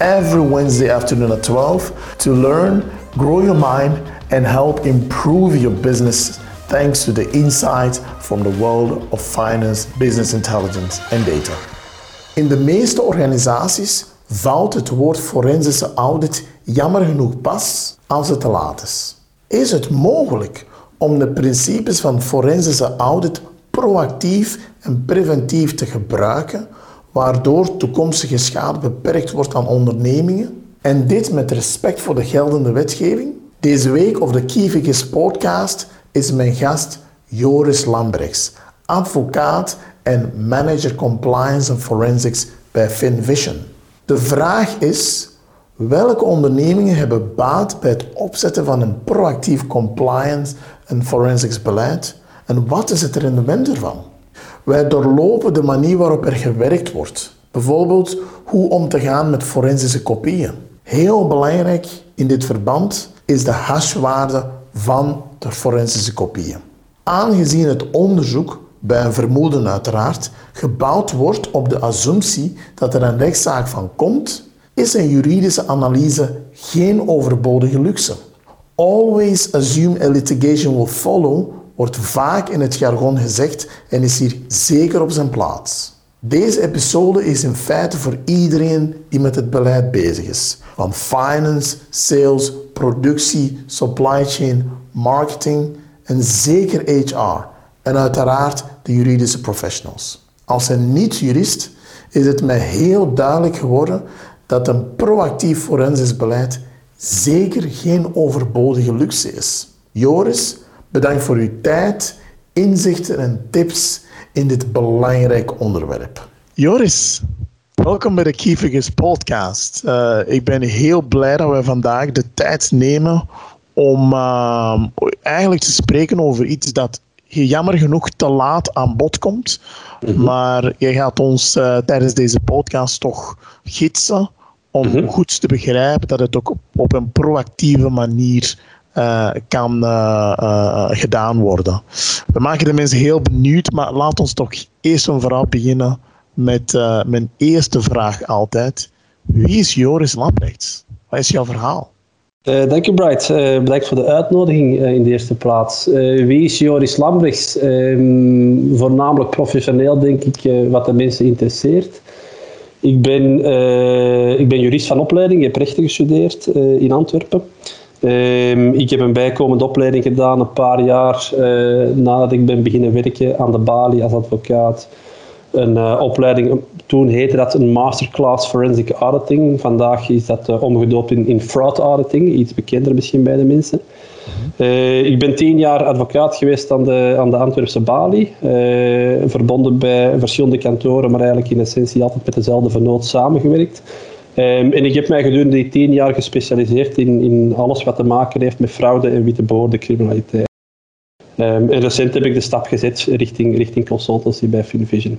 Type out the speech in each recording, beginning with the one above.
every Wednesday afternoon at 12 to learn, grow your mind, and help improve your business thanks to the insights from the world of finance, business intelligence en data. In de meeste organisaties valt het woord forensische audit jammer genoeg pas als het te laat is. Is het mogelijk om de principes van forensische audit proactief en preventief te gebruiken waardoor toekomstige schade beperkt wordt aan ondernemingen. En dit met respect voor de geldende wetgeving. Deze week op de Kievigis podcast is mijn gast Joris Lambrechts, advocaat en manager compliance en forensics bij FinVision. De vraag is, welke ondernemingen hebben baat bij het opzetten van een proactief compliance en forensics beleid en wat is het rendement ervan? Wij doorlopen de manier waarop er gewerkt wordt. Bijvoorbeeld hoe om te gaan met forensische kopieën. Heel belangrijk in dit verband is de hashwaarde van de forensische kopieën. Aangezien het onderzoek, bij een vermoeden uiteraard, gebouwd wordt op de assumptie dat er een rechtszaak van komt, is een juridische analyse geen overbodige luxe. Always assume a litigation will follow wordt vaak in het jargon gezegd en is hier zeker op zijn plaats. Deze episode is in feite voor iedereen die met het beleid bezig is. Van finance, sales, productie, supply chain, marketing en zeker HR. En uiteraard de juridische professionals. Als een niet-jurist is het mij heel duidelijk geworden dat een proactief forensisch beleid zeker geen overbodige luxe is. Joris Bedankt voor uw tijd, inzichten en tips in dit belangrijke onderwerp. Joris, welkom bij de Key podcast. Uh, ik ben heel blij dat we vandaag de tijd nemen om uh, eigenlijk te spreken over iets dat jammer genoeg te laat aan bod komt. Mhm. Maar je gaat ons uh, tijdens deze podcast toch gidsen om mm -hmm. goed te begrijpen dat het ook op, op een proactieve manier uh, kan uh, uh, gedaan worden. We maken de mensen heel benieuwd, maar laat ons toch eerst en vooral beginnen met mijn eerste vraag altijd. Wie is Joris Lambrechts? Wat is jouw verhaal? dank je, Bright. bedankt voor de uitnodiging in de eerste plaats. wie is Joris Lambrechts? Ehm, voornamelijk professioneel, denk ik, wat de mensen interesseert. Ik ben, ik ben jurist van opleiding, ik heb rechten gestudeerd in Antwerpen. Um, ik heb een bijkomende opleiding gedaan een paar jaar uh, nadat ik ben beginnen werken aan de Bali als advocaat. Een uh, opleiding, toen heette dat een Masterclass Forensic Auditing. Vandaag is dat uh, omgedoopt in, in Fraud Auditing, iets bekender misschien bij de mensen. ik ben tien jaar advocaat geweest aan de, aan de Antwerpse Bali, verbonden bij verschillende kantoren, maar eigenlijk in essentie altijd met dezelfde vernoot samengewerkt. Um, en ik heb mij gedurende die tien jaar gespecialiseerd in, in alles wat te maken heeft met fraude en witte criminaliteit. Um, en recent heb ik de stap gezet richting, richting consultancy bij FinVision.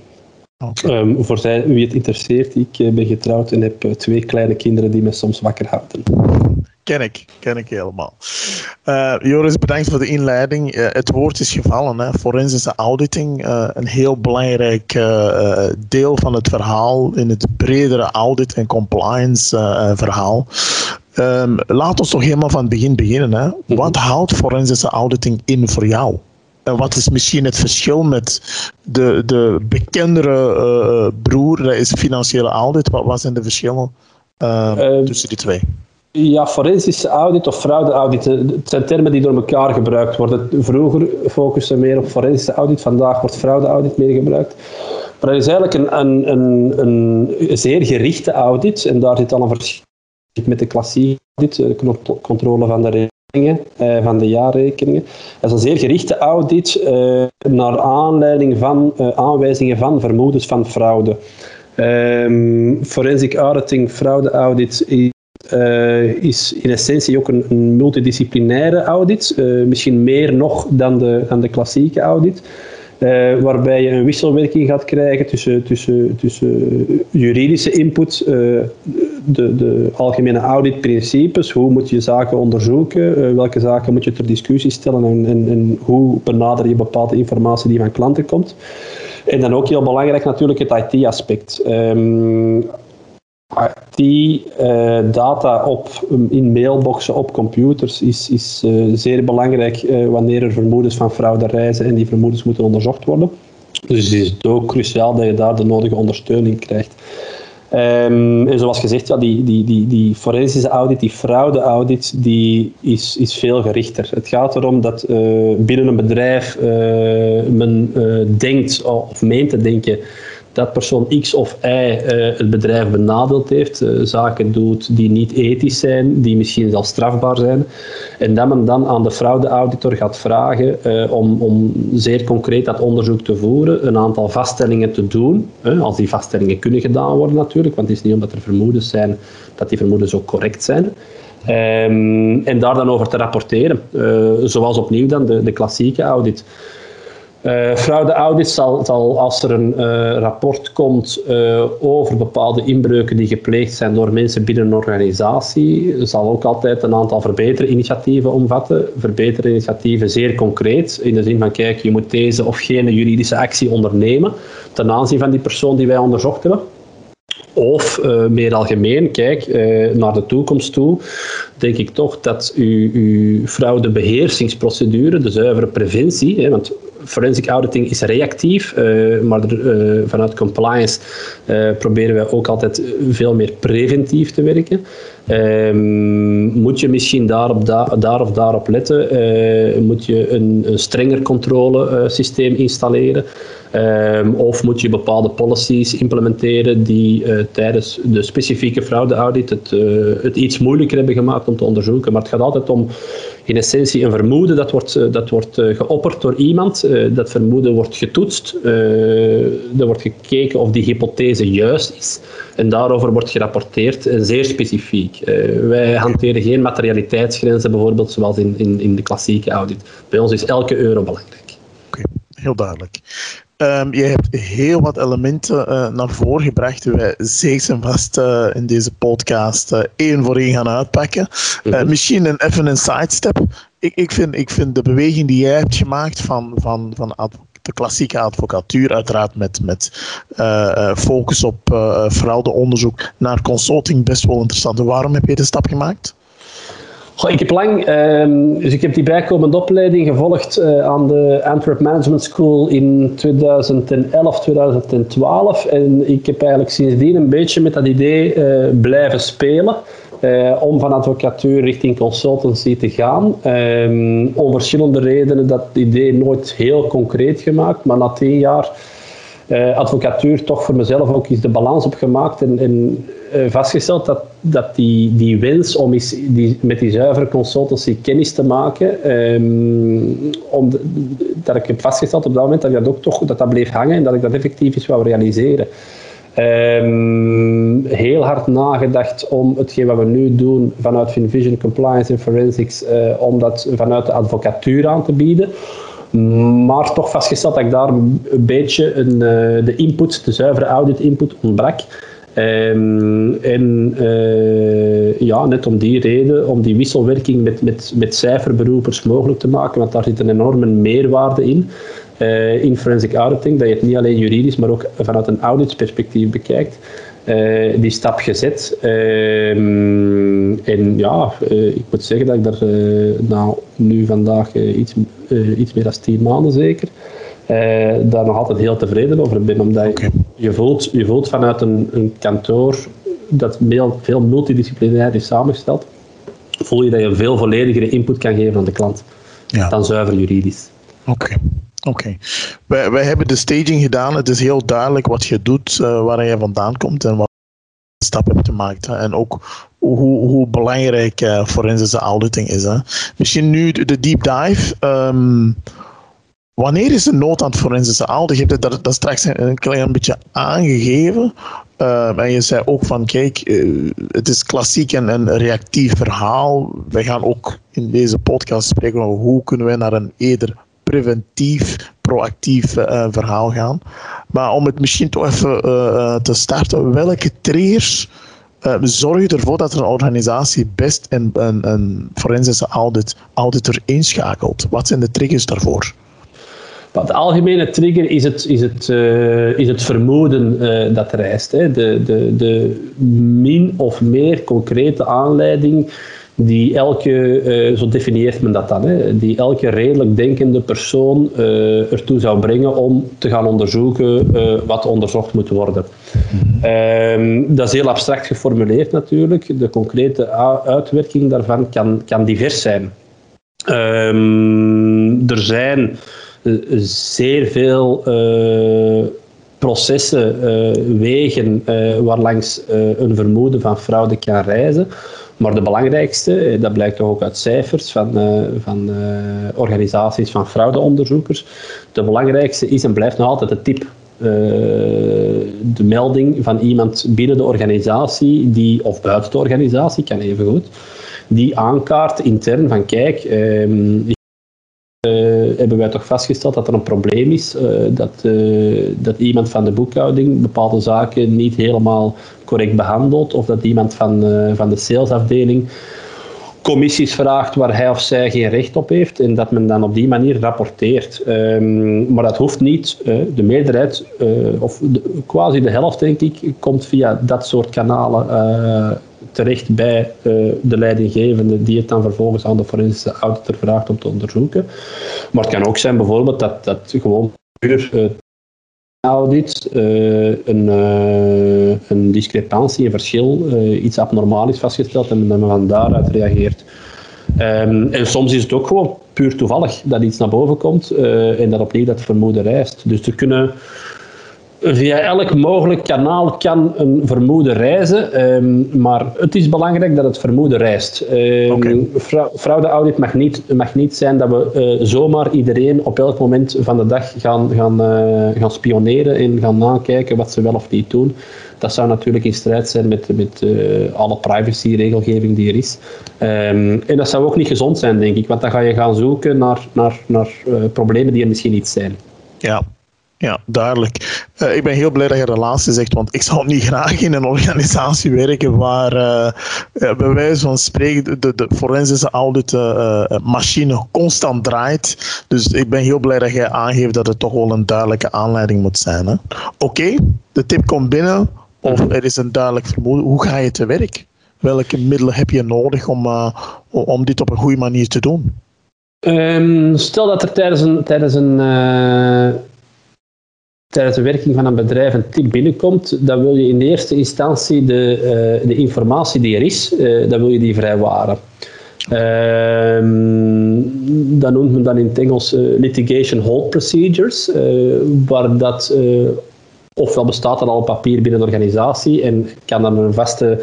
Okay. Um, voor zij, wie het interesseert, ik eh, ben getrouwd en heb eh, twee kleine kinderen die me soms wakker houden. Ken ik, ken ik helemaal. Uh, Joris, bedankt voor de inleiding. Uh, het woord is gevallen, hè. forensische auditing. Uh, een heel belangrijk deel van het verhaal in het bredere audit- en compliance verhaal. Um, laat ons toch helemaal van het begin beginnen. Hè. Mhm. Wat houdt forensische auditing in voor jou? En wat is misschien het verschil met de, de bekendere broer, dat is financiële audit? Wat, wat zijn de verschillen ehm, tussen die twee? Ja, forensische audit of fraudeaudit, het zijn termen die door elkaar gebruikt worden. Vroeger focussen meer op forensische audit, vandaag wordt fraudeaudit meer gebruikt. Maar dat is eigenlijk een, een, een, een zeer gerichte audit. En daar zit al een verschil met de klassieke audit, de controle van de eh, van de jaarrekeningen. Dat is een zeer gerichte audit naar aanleiding van aanwijzingen van vermoedens van fraude. Um, forensic auditing, fraude audit is, is in essentie ook een, multidisciplinaire audit. misschien meer nog dan de, de klassieke audit. Uh, waarbij je een wisselwerking gaat krijgen tussen, tussen, tussen juridische input, de, de algemene auditprincipes, hoe moet je zaken onderzoeken, welke zaken moet je ter discussie stellen en, en, en, hoe benader je bepaalde informatie die van klanten komt. En dan ook heel belangrijk natuurlijk het IT-aspect. Um, ehm, die uh, data op, in mailboxen op computers is, is uh, zeer belangrijk uh, wanneer er vermoedens van fraude reizen en die vermoedens moeten onderzocht worden. Dus het is ook cruciaal dat je daar de nodige ondersteuning krijgt. Um, en zoals gezegd, ja, die, die, die, die forensische audit, die fraude-audit, die is, is veel gerichter. Het gaat erom dat binnen een bedrijf men denkt of meent te denken dat persoon X of Y uh, het bedrijf benadeeld heeft, uh, zaken doet die niet ethisch zijn, die misschien zelfs strafbaar zijn. En dat men dan aan de fraudeauditor gaat vragen uh, om, om zeer concreet dat onderzoek te voeren, een aantal vaststellingen te doen, als die vaststellingen kunnen gedaan worden natuurlijk, want het is niet omdat er vermoedens zijn dat die vermoedens ook correct zijn. Um, en daar dan over te rapporteren, zoals opnieuw dan de, de klassieke audit. Uh, fraudeaudit zal, zal, als er een uh, rapport komt uh, over bepaalde inbreuken die gepleegd zijn door mensen binnen een organisatie, zal ook altijd een aantal verbeterinitiatieven omvatten. Verbeterinitiatieven zeer concreet, in de zin van kijk, je moet deze of gene juridische actie ondernemen ten aanzien van die persoon die wij onderzocht hebben. Of meer algemeen, kijk, naar de toekomst toe, denk ik toch dat uw, uw fraudebeheersingsprocedure, de zuivere preventie, hè, want forensic auditing is reactief, uh, maar er, vanuit compliance proberen wij ook altijd veel meer preventief te werken. Ehm, moet je misschien daar, op da daar of daarop letten? moet je een, strenger controlesysteem installeren? Um, of moet je bepaalde policies implementeren die uh, tijdens de specifieke fraudeaudit het, het iets moeilijker hebben gemaakt om te onderzoeken. Maar het gaat altijd om in essentie een vermoeden dat wordt, dat wordt geopperd door iemand. dat vermoeden wordt getoetst. er wordt gekeken of die hypothese juist is. En daarover wordt gerapporteerd, zeer specifiek. Wij hanteren geen materialiteitsgrenzen bijvoorbeeld zoals in, in, in de klassieke audit. Bij ons is elke euro belangrijk. Oké, heel duidelijk. Um, je hebt heel wat elementen uh, naar voren gebracht die wij zeker en vast uh, in deze podcast uh, één voor één gaan uitpakken. Mm -hmm. misschien een, even een sidestep. Ik, ik, vind, ik vind de beweging die jij hebt gemaakt van, van, van de klassieke advocatuur, uiteraard met, met focus op fraudeonderzoek, naar consulting best wel interessant. Waarom heb je de stap gemaakt? Goh, ik heb lang, um, dus ik heb die bijkomende opleiding gevolgd uh, aan de Antwerp Management School in 2011, 2012. En ik heb eigenlijk sindsdien een beetje met dat idee uh, blijven spelen. Uh, om van advocatuur richting consultancy te gaan. Um, om verschillende redenen dat idee nooit heel concreet gemaakt, maar na tien jaar uh, advocatuur toch voor mezelf ook eens de balans op gemaakt en, uh, vastgesteld dat, dat die, die wens om eens die, met die zuivere consultancy kennis te maken, um, om dat ik heb vastgesteld op dat moment dat dat ook toch dat dat bleef hangen en dat ik dat effectief eens wou realiseren. Um, heel hard nagedacht om hetgeen wat we nu doen vanuit Finvision Compliance en Forensics, uh, om dat vanuit de advocatuur aan te bieden. Maar toch vastgesteld dat ik daar een beetje een, uh, de input, de zuivere audit input ontbrak. Um, en uh, ja, net om die reden, om die wisselwerking met, met, met cijferberoepers mogelijk te maken, want daar zit een enorme meerwaarde in. Uh, in forensic auditing, dat je het niet alleen juridisch, maar ook vanuit een auditsperspectief bekijkt. Uh, die stap gezet. Uh, en ja, uh, ik moet zeggen dat ik daar nou, nu vandaag iets, iets meer dan tien maanden zeker, daar nog altijd heel tevreden over ben. Omdat okay. je, voelt, je voelt vanuit een, een kantoor dat veel, veel multidisciplinair is samengesteld, voel je dat je veel volledigere input kan geven aan de klant ja. dan zuiver juridisch. Oké. Oké. Wij, wij hebben de staging gedaan. Het is heel duidelijk wat je doet, uh, waar je vandaan komt en wat je stap hebt gemaakt. En ook hoe, hoe belangrijk uh, forensische auditing is. Hè. Misschien nu de deep dive. Um, wanneer is de nood aan forensische audit? Je hebt dat, dat straks een klein beetje aangegeven. Uh, en je zei ook van, kijk, uh, het is klassiek en een reactief verhaal. We gaan ook in deze podcast spreken over hoe kunnen we naar een eerder preventief, proactief uh, verhaal gaan. Maar om het misschien toch even te starten, welke triggers zorgen ervoor dat een organisatie best een, een, een forensische audit, auditor inschakelt? Wat zijn de triggers daarvoor? de algemene trigger is het, is het, uh, is het vermoeden uh, dat reist. Hè. De, de, de min of meer concrete aanleiding die elke, uh, zo definieert men dat dan, hè, die elke redelijk denkende persoon ertoe zou brengen om te gaan onderzoeken wat onderzocht moet worden. Mm dat is heel abstract geformuleerd natuurlijk. De concrete uitwerking daarvan kan, kan divers zijn. Um, er zijn zeer veel processen, wegen waarlangs een vermoeden van fraude kan reizen. Maar de belangrijkste, dat blijkt ook uit cijfers van, van organisaties van fraudeonderzoekers, de belangrijkste is en blijft nog altijd het tip. de melding van iemand binnen de organisatie, die, of buiten de organisatie, kan even goed, die aankaart intern van kijk, ehm, hebben wij toch vastgesteld dat er een probleem is, dat, dat iemand van de boekhouding bepaalde zaken niet helemaal correct behandelt, of dat iemand van, van de salesafdeling commissies vraagt waar hij of zij geen recht op heeft en dat men dan op die manier rapporteert. Um, maar dat hoeft niet. de meerderheid, of de, quasi de helft denk ik, komt via dat soort kanalen terecht bij de leidinggevende die het dan vervolgens aan de forensische auditor vraagt om te onderzoeken. Maar het kan ook zijn bijvoorbeeld dat, dat gewoon puur audit uh, een, een discrepantie, een verschil, iets abnormaal is vastgesteld en men van daaruit reageert. Um, en soms is het ook gewoon puur toevallig dat iets naar boven komt en dat opnieuw dat vermoeden rijst. Dus er kunnen via elk mogelijk kanaal kan een vermoeden reizen, um, maar het is belangrijk dat het vermoeden reist. Um, okay. Fraudeaudit mag niet, mag niet zijn dat we uh, zomaar iedereen op elk moment van de dag gaan, gaan, uh, gaan spioneren en gaan nakijken wat ze wel of niet doen. Dat zou natuurlijk in strijd zijn met, met uh, alle privacy-regelgeving die er is. Um, en dat zou ook niet gezond zijn, denk ik, want dan ga je gaan zoeken naar, naar, naar problemen die er misschien niet zijn. Ja, ja, duidelijk. Uh, ik ben heel blij dat je de laatste zegt, want ik zou niet graag in een organisatie werken waar uh, bij wijze van spreken de, de forensische audit uh, machine constant draait. Dus ik ben heel blij dat jij aangeeft dat het toch wel een duidelijke aanleiding moet zijn. Oké, okay, de tip komt binnen of er is een duidelijk vermoeden. Hoe ga je te werk? Welke middelen heb je nodig om, om dit op een goede manier te doen? Um, stel dat er tijdens een, tijdens een tijdens de werking van een bedrijf een tip binnenkomt, dan wil je in eerste instantie de, uh, de informatie die er is, uh, dan wil je die vrijwaren. Uh, dat noemt men dan in het Engels uh, litigation hold procedures, waar dat ofwel bestaat er al papier binnen de organisatie en kan dan een vaste,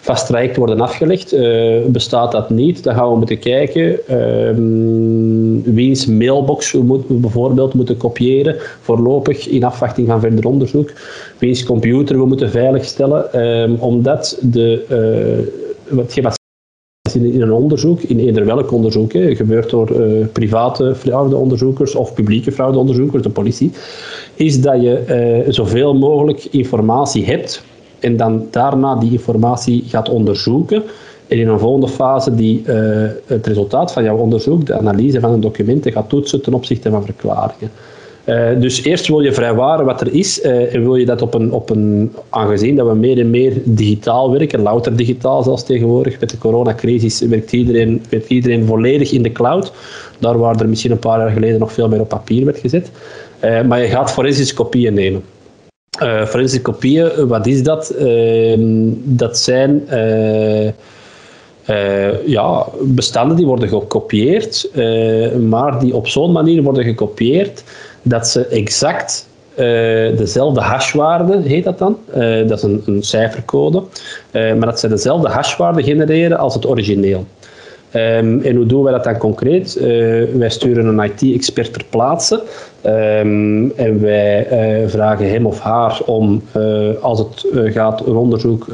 vast traject worden afgelegd. Uh, bestaat dat niet, dan gaan we moeten kijken uh, wiens mailbox we, moet, bijvoorbeeld moeten kopiëren, voorlopig in afwachting van verder onderzoek, wiens computer we moeten veiligstellen, uh, omdat de, uh, wat in een onderzoek, in eender welk onderzoek, gebeurt door uh, private fraudeonderzoekers of publieke fraudeonderzoekers, de politie, is dat je uh, zoveel mogelijk informatie hebt en dan daarna die informatie gaat onderzoeken en in een volgende fase die uh, het resultaat van jouw onderzoek, de analyse van een documenten, gaat toetsen ten opzichte van verklaringen. Uh, dus eerst wil je vrijwaren wat er is uh, en wil je dat op een, op een, aangezien dat we meer en meer digitaal werken, louter digitaal zelfs tegenwoordig, met de coronacrisis werkt iedereen, werkt iedereen volledig in de cloud. Daar waar er misschien een paar jaar geleden nog veel meer op papier werd gezet. Uh, maar je gaat forensische kopieën nemen. forensische kopieën, wat is dat? Ehm, dat zijn ja, bestanden die worden gekopieerd, maar die op zo'n manier worden gekopieerd dat ze exact dezelfde hashwaarde, heet dat dan. dat is een, een cijfercode. maar dat ze dezelfde hashwaarde genereren als het origineel. Um, en hoe doen wij dat dan concreet? Wij sturen een IT-expert ter plaatse um, en wij vragen hem of haar om, als het gaat een onderzoek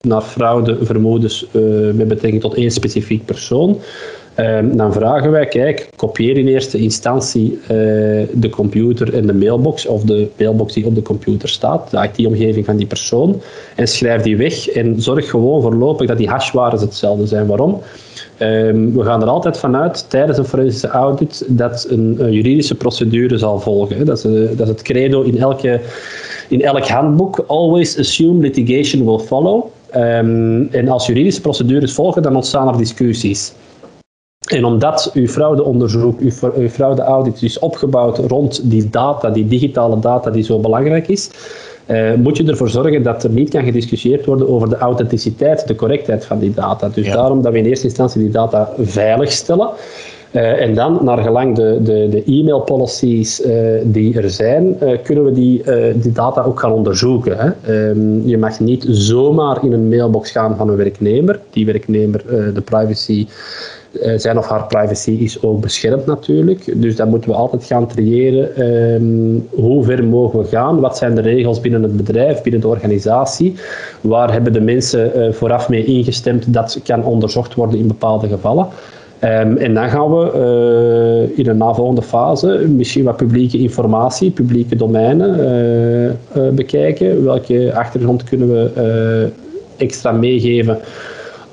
naar fraudevermoedens met betrekking tot één specifiek persoon, Ehm, dan vragen wij, kijk, kopieer in eerste instantie uh, de computer en de mailbox, of de mailbox die op de computer staat, de IT-omgeving van die persoon, en schrijf die weg en zorg gewoon voorlopig dat die hashwaardes hetzelfde zijn. Waarom? Um, we gaan er altijd vanuit tijdens een forensische audit dat een, juridische procedure zal volgen. Dat, is, uh, dat is het credo in, elke, in elk handboek. Always assume litigation will follow. Um, en als juridische procedures volgen, dan ontstaan er discussies. En omdat uw fraudeonderzoek, uw, uw fraudeaudit is opgebouwd rond die data, die digitale data die zo belangrijk is, uh, moet je ervoor zorgen dat er niet kan gediscussieerd worden over de authenticiteit, de correctheid van die data. Dus daarom dat we in eerste instantie die data veilig stellen. Uh, en dan, naar gelang de, de, de e-mail policies uh, die er zijn, kunnen we die, die data ook gaan onderzoeken. Hè. Um, je mag niet zomaar in een mailbox gaan van een werknemer. Die werknemer, de privacy eh, zijn of haar privacy is ook beschermd natuurlijk. Dus dat moeten we altijd gaan triëren. Um, hoe ver mogen we gaan? Wat zijn de regels binnen het bedrijf, binnen de organisatie? Waar hebben de mensen uh, vooraf mee ingestemd dat kan onderzocht worden in bepaalde gevallen? Um, en dan gaan we uh, in een navolgende fase misschien wat publieke informatie, publieke domeinen bekijken. Welke achtergrond kunnen we extra meegeven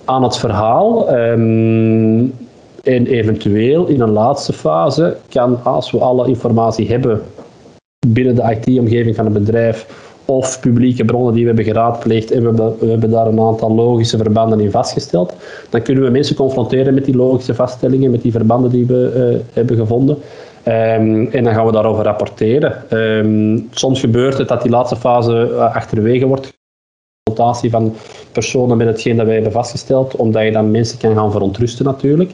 aan het verhaal. Ehm, en eventueel in een laatste fase kan, als we alle informatie hebben binnen de IT-omgeving van het bedrijf of publieke bronnen die we hebben geraadpleegd en we hebben, daar een aantal logische verbanden in vastgesteld, dan kunnen we mensen confronteren met die logische vaststellingen, met die verbanden die we uh, hebben gevonden. Um, en dan gaan we daarover rapporteren. Um, soms gebeurt het dat die laatste fase uh, achterwege wordt van personen met hetgeen dat wij hebben vastgesteld, omdat je dan mensen kan gaan verontrusten natuurlijk.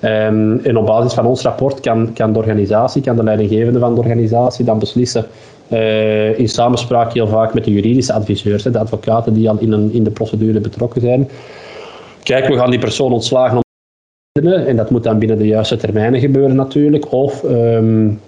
Um, en op basis van ons rapport kan, kan de organisatie, kan de leidinggevende van de organisatie dan beslissen, uh, in samenspraak heel vaak met de juridische adviseurs, de advocaten die al in, in de procedure betrokken zijn. Kijk, we gaan die persoon ontslagen en dat moet dan binnen de juiste termijnen gebeuren natuurlijk. Of um,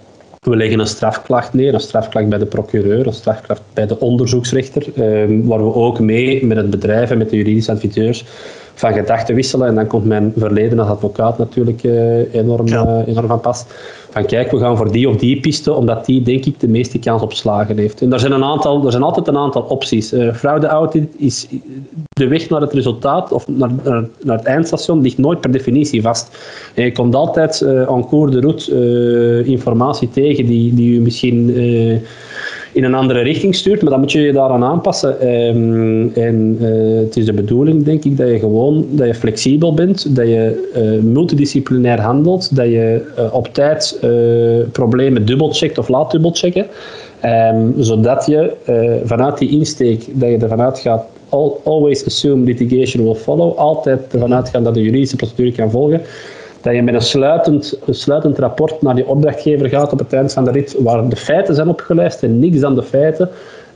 we leggen een strafklacht neer, een strafklacht bij de procureur, een strafklacht bij de onderzoeksrechter, eh, waar we ook mee met het bedrijf en met de juridische adviseurs van gedachten wisselen. En dan komt mijn verleden als advocaat natuurlijk uh, enorm, uh, enorm van pas. Van kijk, we gaan voor die of die piste, omdat die denk ik de meeste kans op slagen heeft. En er zijn, een aantal, er zijn altijd een aantal opties. Uh, fraude is de weg naar het resultaat of naar, naar, het eindstation ligt nooit per definitie vast. En je komt altijd uh, en cours de route informatie tegen die, die u misschien in een andere richting stuurt, maar dan moet je je daaraan aanpassen. Ehm, en uh, het is de bedoeling, denk ik, dat je gewoon dat je flexibel bent, dat je uh, multidisciplinair handelt, dat je uh, op tijd problemen dubbelcheckt of laat dubbelchecken, um, zodat je vanuit die insteek, dat je ervan uitgaat, always assume litigation will follow, altijd ervan uitgaan dat de juridische procedure kan volgen, dat je met een sluitend, sluitend rapport naar je opdrachtgever gaat op het eind van de rit, waar de feiten zijn opgelijst en niks dan de feiten,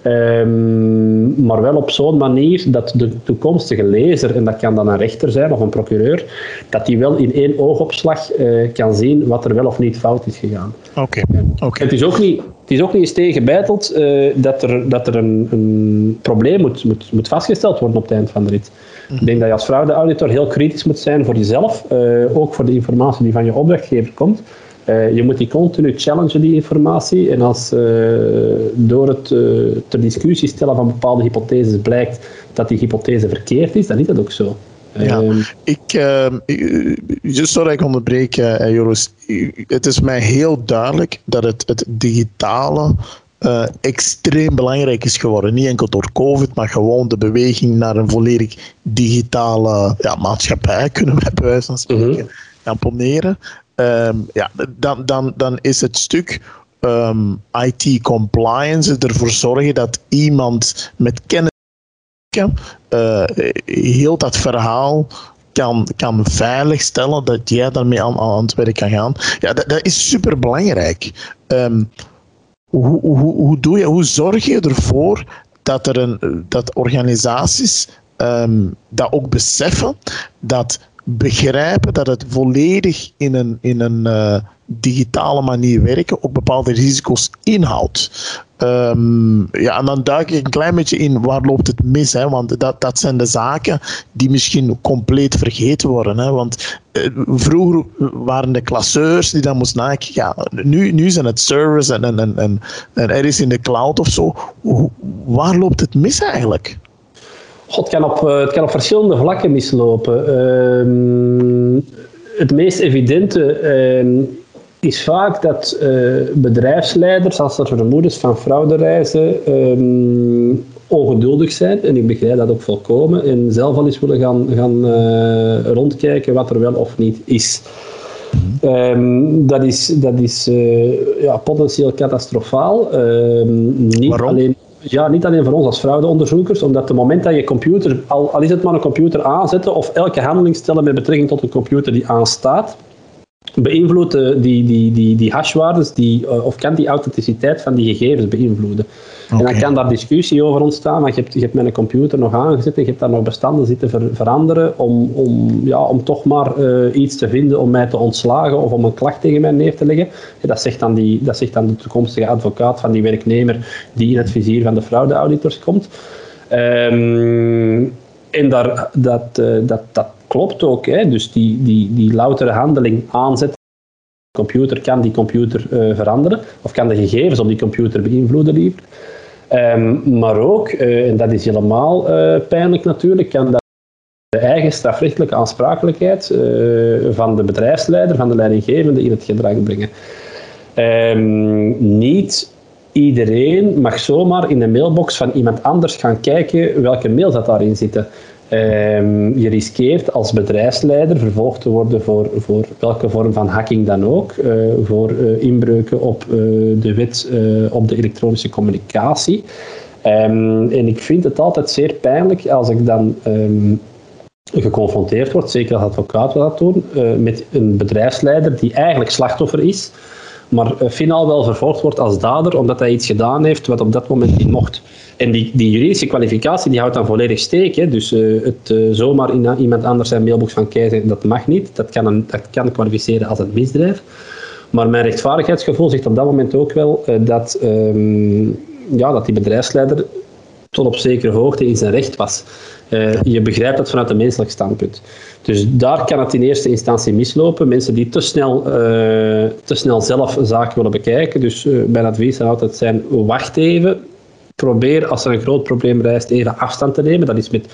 um, maar wel op zo'n manier dat de toekomstige lezer, en dat kan dan een rechter zijn of een procureur, dat die wel in één oogopslag uh, kan zien wat er wel of niet fout is gegaan. Oké. Okay. Het is ook niet, het is ook niet eens tegenbeiteld uh, dat er, dat er een, een probleem moet, moet, moet vastgesteld worden op het eind van de rit. Ik denk dat je als fraudeauditor heel kritisch moet zijn voor jezelf, uh, ook voor de informatie die van je opdrachtgever komt. Uh, je moet die continu challengen, die informatie. En als uh, door het ter discussie stellen van bepaalde hypotheses blijkt dat die hypothese verkeerd is, dan is dat ook zo. Ja, ehm, ik, sorry dat ik onderbreek, Joris. Het is mij heel duidelijk dat het, het digitale uh, extreem belangrijk is geworden. Niet enkel door COVID, maar gewoon de beweging naar een volledig digitale ja, maatschappij, kunnen we bij wijze van spreken mm gaan poneren. Um, ja, dan, dan, dan is het stuk um, IT compliance ervoor zorgen dat iemand met kennis uh, heel dat verhaal kan, kan veiligstellen dat jij daarmee aan, aan het werk kan gaan. Ja, dat, dat is super belangrijk. Um, hoe, hoe, hoe, doe je, hoe zorg je ervoor dat, er een, dat organisaties um, dat ook beseffen, dat begrijpen dat het volledig in een, in een uh, digitale manier werken ook bepaalde risico's inhoudt. Um, ja, en dan duik ik een klein beetje in waar loopt het mis. Hè? Want dat, dat zijn de zaken die misschien compleet vergeten worden. Hè? Want uh, vroeger waren de klasseurs die dan moesten nadenken. Ja, nu, nu zijn het servers en, en, en, en, en er is in de cloud of zo. Waar loopt het mis eigenlijk? God, het, kan op, eh, het kan op verschillende vlakken mislopen. Uh, het meest evidente uh, is vaak dat uh, bedrijfsleiders, als er vermoedens van fraude reizen, ehm, ongeduldig zijn. En ik begrijp dat ook volkomen. En zelf al eens willen gaan, gaan rondkijken wat er wel of niet is. Um, dat is, dat is ja, potentieel catastrofaal. niet Waarom? alleen ja, niet alleen voor ons als fraudeonderzoekers, omdat het moment dat je computer, al, al is het maar een computer aanzetten of elke handeling stellen met betrekking tot een computer die aanstaat, beïnvloedt die, die, die, die hashwaardes die, uh, of kan die authenticiteit van die gegevens beïnvloeden. Okay. En dan kan daar discussie over ontstaan, want je hebt, je hebt mijn computer nog aangezet en je hebt daar nog bestanden zitten ver, veranderen om, om, ja, om toch maar uh, iets te vinden om mij te ontslagen of om een klacht tegen mij neer te leggen. Ja, dat, zegt dan die, dat zegt dan de toekomstige advocaat van die werknemer die in het vizier van de fraudeauditors komt. Um, en daar, dat, uh, dat, dat klopt ook. Hè? Dus die, die, die loutere handeling aanzetten. Computer kan die computer uh, veranderen, of kan de gegevens op die computer beïnvloeden liever. Um, maar ook, uh, en dat is helemaal uh, pijnlijk natuurlijk, kan dat de eigen strafrechtelijke aansprakelijkheid van de bedrijfsleider, van de leidinggevende in het gedrag brengen. Um, niet iedereen mag zomaar in de mailbox van iemand anders gaan kijken welke mails dat daarin zitten. Um, je riskeert als bedrijfsleider vervolgd te worden voor, voor welke vorm van hacking dan ook, uh, voor uh, inbreuken op uh, de wet op de elektronische communicatie. Um, en ik vind het altijd zeer pijnlijk als ik dan um, geconfronteerd word, zeker als advocaat wil dat doen, met een bedrijfsleider die eigenlijk slachtoffer is, maar finaal wel vervolgd wordt als dader omdat hij iets gedaan heeft wat op dat moment niet mocht. En die, die juridische kwalificatie die houdt dan volledig steek. Hè. Dus uh, het uh, zomaar in iemand anders zijn mailbox van kijken, dat mag niet. Dat kan, een, dat kan kwalificeren als een misdrijf. Maar mijn rechtvaardigheidsgevoel zegt op dat moment ook wel uh, dat, um, ja, dat die bedrijfsleider tot op zekere hoogte in zijn recht was. je begrijpt dat vanuit een menselijk standpunt. Dus daar kan het in eerste instantie mislopen. Mensen die te snel, te snel zelf zaken willen bekijken. Dus mijn advies zou altijd zijn, wacht even, probeer, als er een groot probleem rijst, even afstand te nemen. Dat is met,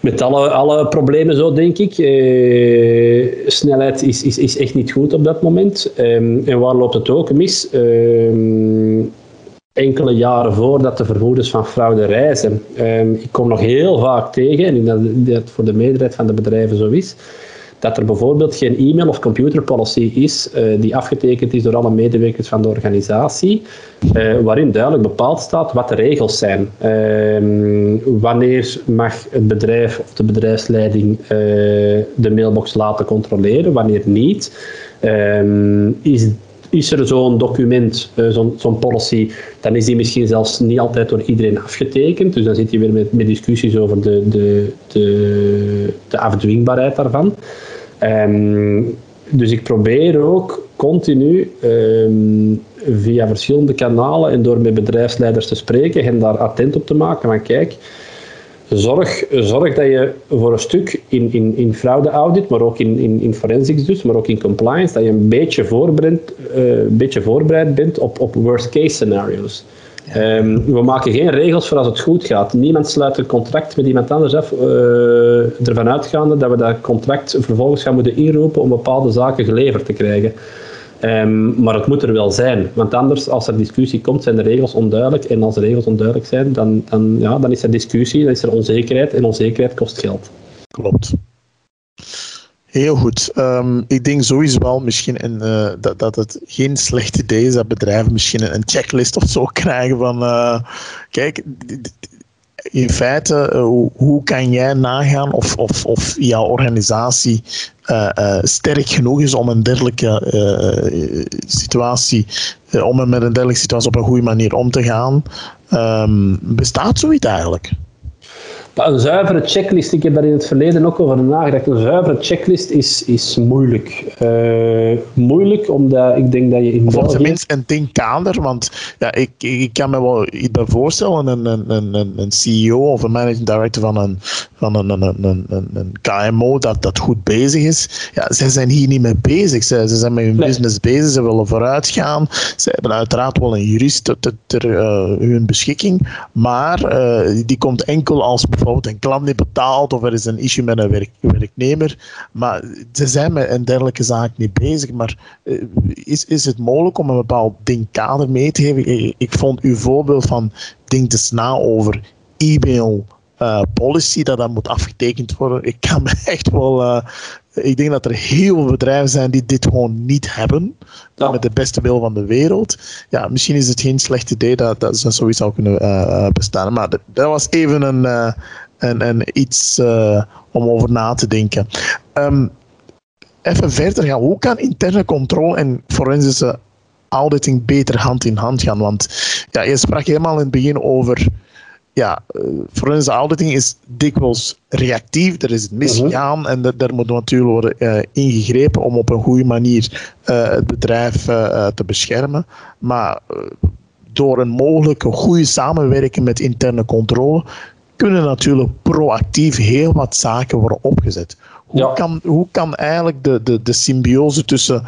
met alle, alle problemen zo, denk ik. Eh, snelheid is, is, is echt niet goed op dat moment. Um, en waar loopt het ook mis? Um, enkele jaren voordat de vermoedens van fraude reizen. Um, ik kom nog heel vaak tegen, en dat het voor de meerderheid van de bedrijven zo is, dat er bijvoorbeeld geen e-mail of computer policy is uh, die afgetekend is door alle medewerkers van de organisatie, uh, waarin duidelijk bepaald staat wat de regels zijn. Uh, wanneer mag het bedrijf of de bedrijfsleiding eh, de mailbox laten controleren, wanneer niet. Ehm, is is er zo'n document, uh, zo'n zo policy, dan is die misschien zelfs niet altijd door iedereen afgetekend. Dus dan zit je weer met, met discussies over de, de, de, de afdwingbaarheid daarvan. Um, dus ik probeer ook continu um, via verschillende kanalen en door met bedrijfsleiders te spreken en daar attent op te maken van kijk, zorg, zorg dat je voor een stuk in, in, in fraude-audit, maar ook in, in, in forensics dus, maar ook in compliance, dat je een beetje voorbereid, uh, een beetje voorbereid bent op, op worst-case scenario's. Um, we maken geen regels voor als het goed gaat. Niemand sluit een contract met iemand anders af, uh, ervan uitgaande dat we dat contract vervolgens gaan moeten inroepen om bepaalde zaken geleverd te krijgen. Um, maar het moet er wel zijn, want anders, als er discussie komt, zijn de regels onduidelijk. En als de regels onduidelijk zijn, dan, dan, ja, dan is er discussie, dan is er onzekerheid. En onzekerheid kost geld. Klopt. Heel goed. Um, ik denk sowieso wel misschien in, uh, dat, dat het geen slecht idee is dat bedrijven misschien een checklist of zo krijgen van uh, kijk, in feite, hoe, hoe, kan jij nagaan of, of, of jouw organisatie sterk genoeg is om een dergelijke situatie, om met een dergelijke situatie op een goede manier om te gaan? Um, bestaat zoiets eigenlijk? Een zuivere checklist, ik heb daar in het verleden ook over nagedacht. Een zuivere checklist is, is moeilijk. Uh, moeilijk omdat ik denk dat je in België... tenminste een denkkader, want ja, ik, ik kan me wel iets bij voorstellen. Een, een, een, een CEO of een managing director van een, van een, een, een, een, een KMO dat, dat goed bezig is. Ja, zij zijn hier niet mee bezig. Ze, ze zijn met hun business bezig, ze willen vooruit gaan. Ze hebben uiteraard wel een jurist ter, ter uh, hun beschikking, maar uh, die komt enkel als bijvoorbeeld bijvoorbeeld een klant niet betaalt of er is een issue met een werk, werknemer. Maar ze zijn met een dergelijke zaak niet bezig. Maar uh, is, is het mogelijk om een bepaald denkkader mee te geven? Ik, vond uw voorbeeld van denk eens na over e-mail uh, policy, dat dat moet afgetekend worden. Ik kan me echt wel. Uh, ik denk dat er heel veel bedrijven zijn die dit gewoon niet hebben. Ja. Met de beste wil van de wereld. Ja, misschien is het geen slecht idee dat, dat ze zoiets zou kunnen uh, bestaan. Maar dat, dat, was even een, een, een iets om over na te denken. Um, even verder gaan. Hoe kan interne controle en forensische auditing beter hand in hand gaan? Want ja, je sprak helemaal in het begin over ja, uh, forensische auditing is dikwijls reactief. Er is het misgegaan mhm. en daar moet natuurlijk worden uh, ingegrepen om op een goede manier uh, het bedrijf te beschermen. Maar door een mogelijke goede samenwerking met interne controle kunnen natuurlijk proactief heel wat zaken worden opgezet. Hoe, ja. kan, hoe kan eigenlijk de, de, de symbiose tussen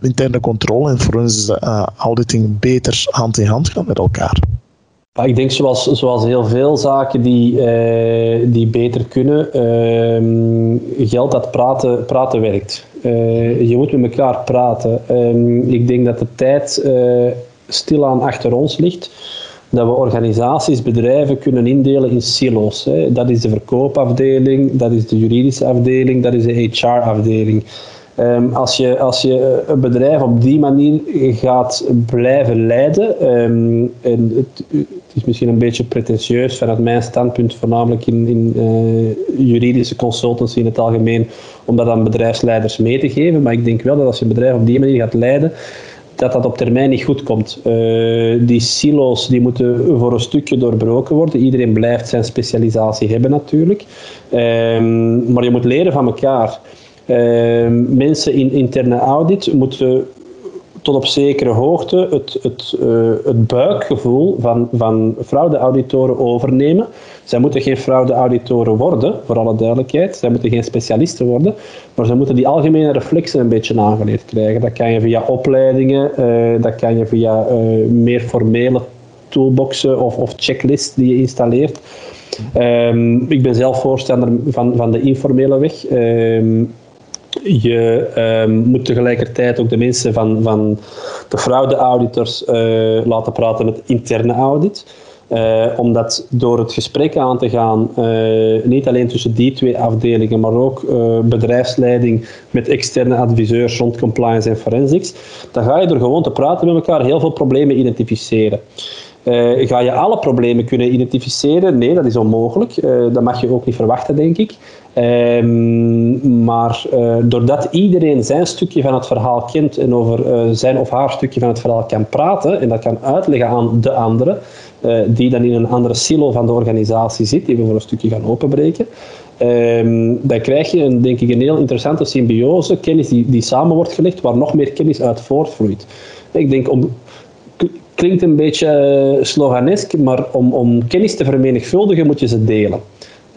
interne controle en forensische auditing beter hand in hand gaan met elkaar? Ik denk zoals, zoals heel veel zaken die, uh, die beter kunnen, uh, geldt dat praten, praten werkt. Uh, je moet met elkaar praten. Ehm, ik denk dat de tijd uh, stilaan achter ons ligt. Dat we organisaties, bedrijven kunnen indelen in silo's. Hè. Dat is de verkoopafdeling, dat is de juridische afdeling, dat is de HR-afdeling. Um, als, je, als je een bedrijf op die manier gaat blijven leiden, en het, is misschien een beetje pretentieus vanuit mijn standpunt, voornamelijk in, in uh, juridische consultancy in het algemeen, om dat aan bedrijfsleiders mee te geven. Maar ik denk wel dat als je een bedrijf op die manier gaat leiden, dat dat op termijn niet goed komt. Uh, die silo's die moeten voor een stukje doorbroken worden. Iedereen blijft zijn specialisatie hebben natuurlijk. Um, maar je moet leren van elkaar. Ehm, mensen in interne audit moeten tot op zekere hoogte het, het, uh, het buikgevoel van, van fraudeauditoren overnemen. Zij moeten geen fraudeauditoren worden, voor alle duidelijkheid. Zij moeten geen specialisten worden, maar ze moeten die algemene reflexen een beetje aangeleerd krijgen. Dat kan je via opleidingen, uh, dat kan je via uh, meer formele toolboxen of, of checklists die je installeert. Um, ik ben zelf voorstander van, van de informele weg. Um, je um, moet tegelijkertijd ook de mensen van, van de fraudeauditors uh, laten praten met interne audit. Uh, omdat door het gesprek aan te gaan, uh, niet alleen tussen die twee afdelingen, maar ook bedrijfsleiding met externe adviseurs rond compliance en forensics, dan ga je door gewoon te praten met elkaar heel veel problemen identificeren. ga je alle problemen kunnen identificeren? Nee, dat is onmogelijk. dat mag je ook niet verwachten, denk ik. Um, maar uh, doordat iedereen zijn stukje van het verhaal kent en over uh, zijn of haar stukje van het verhaal kan praten en dat kan uitleggen aan de andere, uh, die dan in een andere silo van de organisatie zit, die we voor een stukje gaan openbreken, um, dan krijg je een, denk ik een heel interessante symbiose, kennis die, die samen wordt gelegd, waar nog meer kennis uit voortvloeit. Ik denk om, klinkt een beetje sloganesk, maar om, om kennis te vermenigvuldigen moet je ze delen.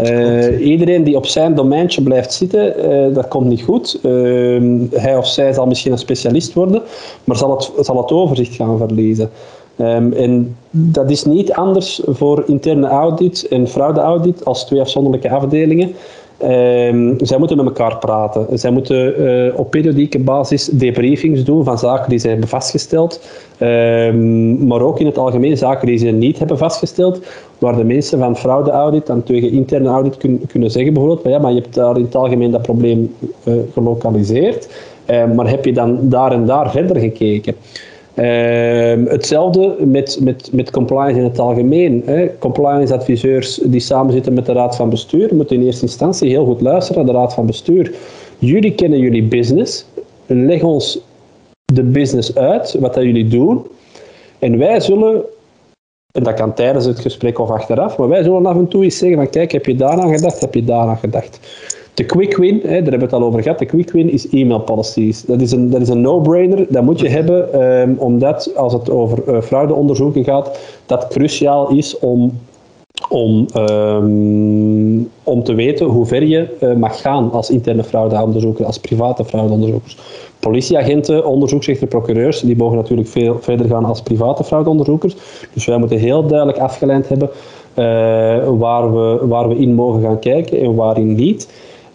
Uh, iedereen die op zijn domeintje blijft zitten, uh, dat komt niet goed. Uh, hij of zij zal misschien een specialist worden, maar zal het, zal het overzicht gaan verliezen. Um, en dat is niet anders voor interne audit en fraudeaudit als twee afzonderlijke afdelingen. Um, zij moeten met elkaar praten. Zij moeten uh, op periodieke basis debriefings doen van zaken die ze hebben vastgesteld. Um, maar ook in het algemeen zaken die ze niet hebben vastgesteld, waar de mensen van fraudeaudit dan tegen interne audit kun, kunnen zeggen bijvoorbeeld, van, ja, maar je hebt daar in het algemeen dat probleem uh, gelokaliseerd, uh, maar heb je dan daar en daar verder gekeken? Ehm, hetzelfde met, met, met compliance in het algemeen. Hè. Compliance adviseurs die samen zitten met de raad van bestuur moeten in eerste instantie heel goed luisteren naar de raad van bestuur. Jullie kennen jullie business. Leg ons de business uit, wat dat jullie doen. En wij zullen, en dat kan tijdens het gesprek of achteraf, maar wij zullen af en toe eens zeggen van kijk, heb je daaraan gedacht, heb je daaraan gedacht. De quick win, hè, daar hebben we het al over gehad, de quick win is e-mail policies. Dat is een, dat is een no-brainer, dat moet je hebben, um, omdat als het over uh, fraudeonderzoeken gaat, dat cruciaal is om om, um, om te weten hoe ver je uh, mag gaan als interne fraudeonderzoeker, als private fraudeonderzoekers. Politieagenten, onderzoeksrechter, procureurs, die mogen natuurlijk veel verder gaan als private fraudeonderzoekers. Dus wij moeten heel duidelijk afgeleid hebben uh, waar, we, waar we in mogen gaan kijken en waarin niet.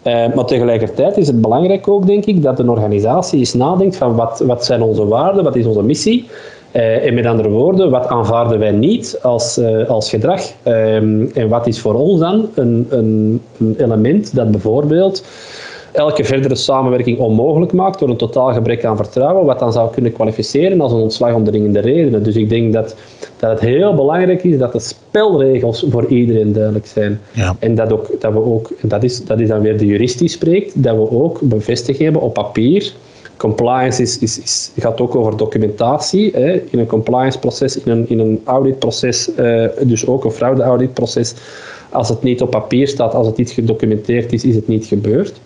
Uh, maar tegelijkertijd is het belangrijk ook, denk ik, dat een organisatie eens nadenkt van wat, wat zijn onze waarden, wat is onze missie. Uh, en met andere woorden, wat aanvaarden wij niet als, uh, als gedrag? Um, en wat is voor ons dan een, een, een element dat bijvoorbeeld elke verdere samenwerking onmogelijk maakt door een totaal gebrek aan vertrouwen, wat dan zou kunnen kwalificeren als een ontslag om dringende redenen. Dus ik denk dat, dat het heel belangrijk is dat de spelregels voor iedereen duidelijk zijn. Ja. En dat, ook, dat we ook, en dat is, dat is dan weer de jurist die spreekt, dat we ook bevestigd hebben op papier. Compliance is, is, is, gaat ook over documentatie. Hè. In een compliance proces, in een, in een auditproces, uh, dus ook een fraude auditproces. Als het niet op papier staat, als het niet gedocumenteerd is, is het niet gebeurd.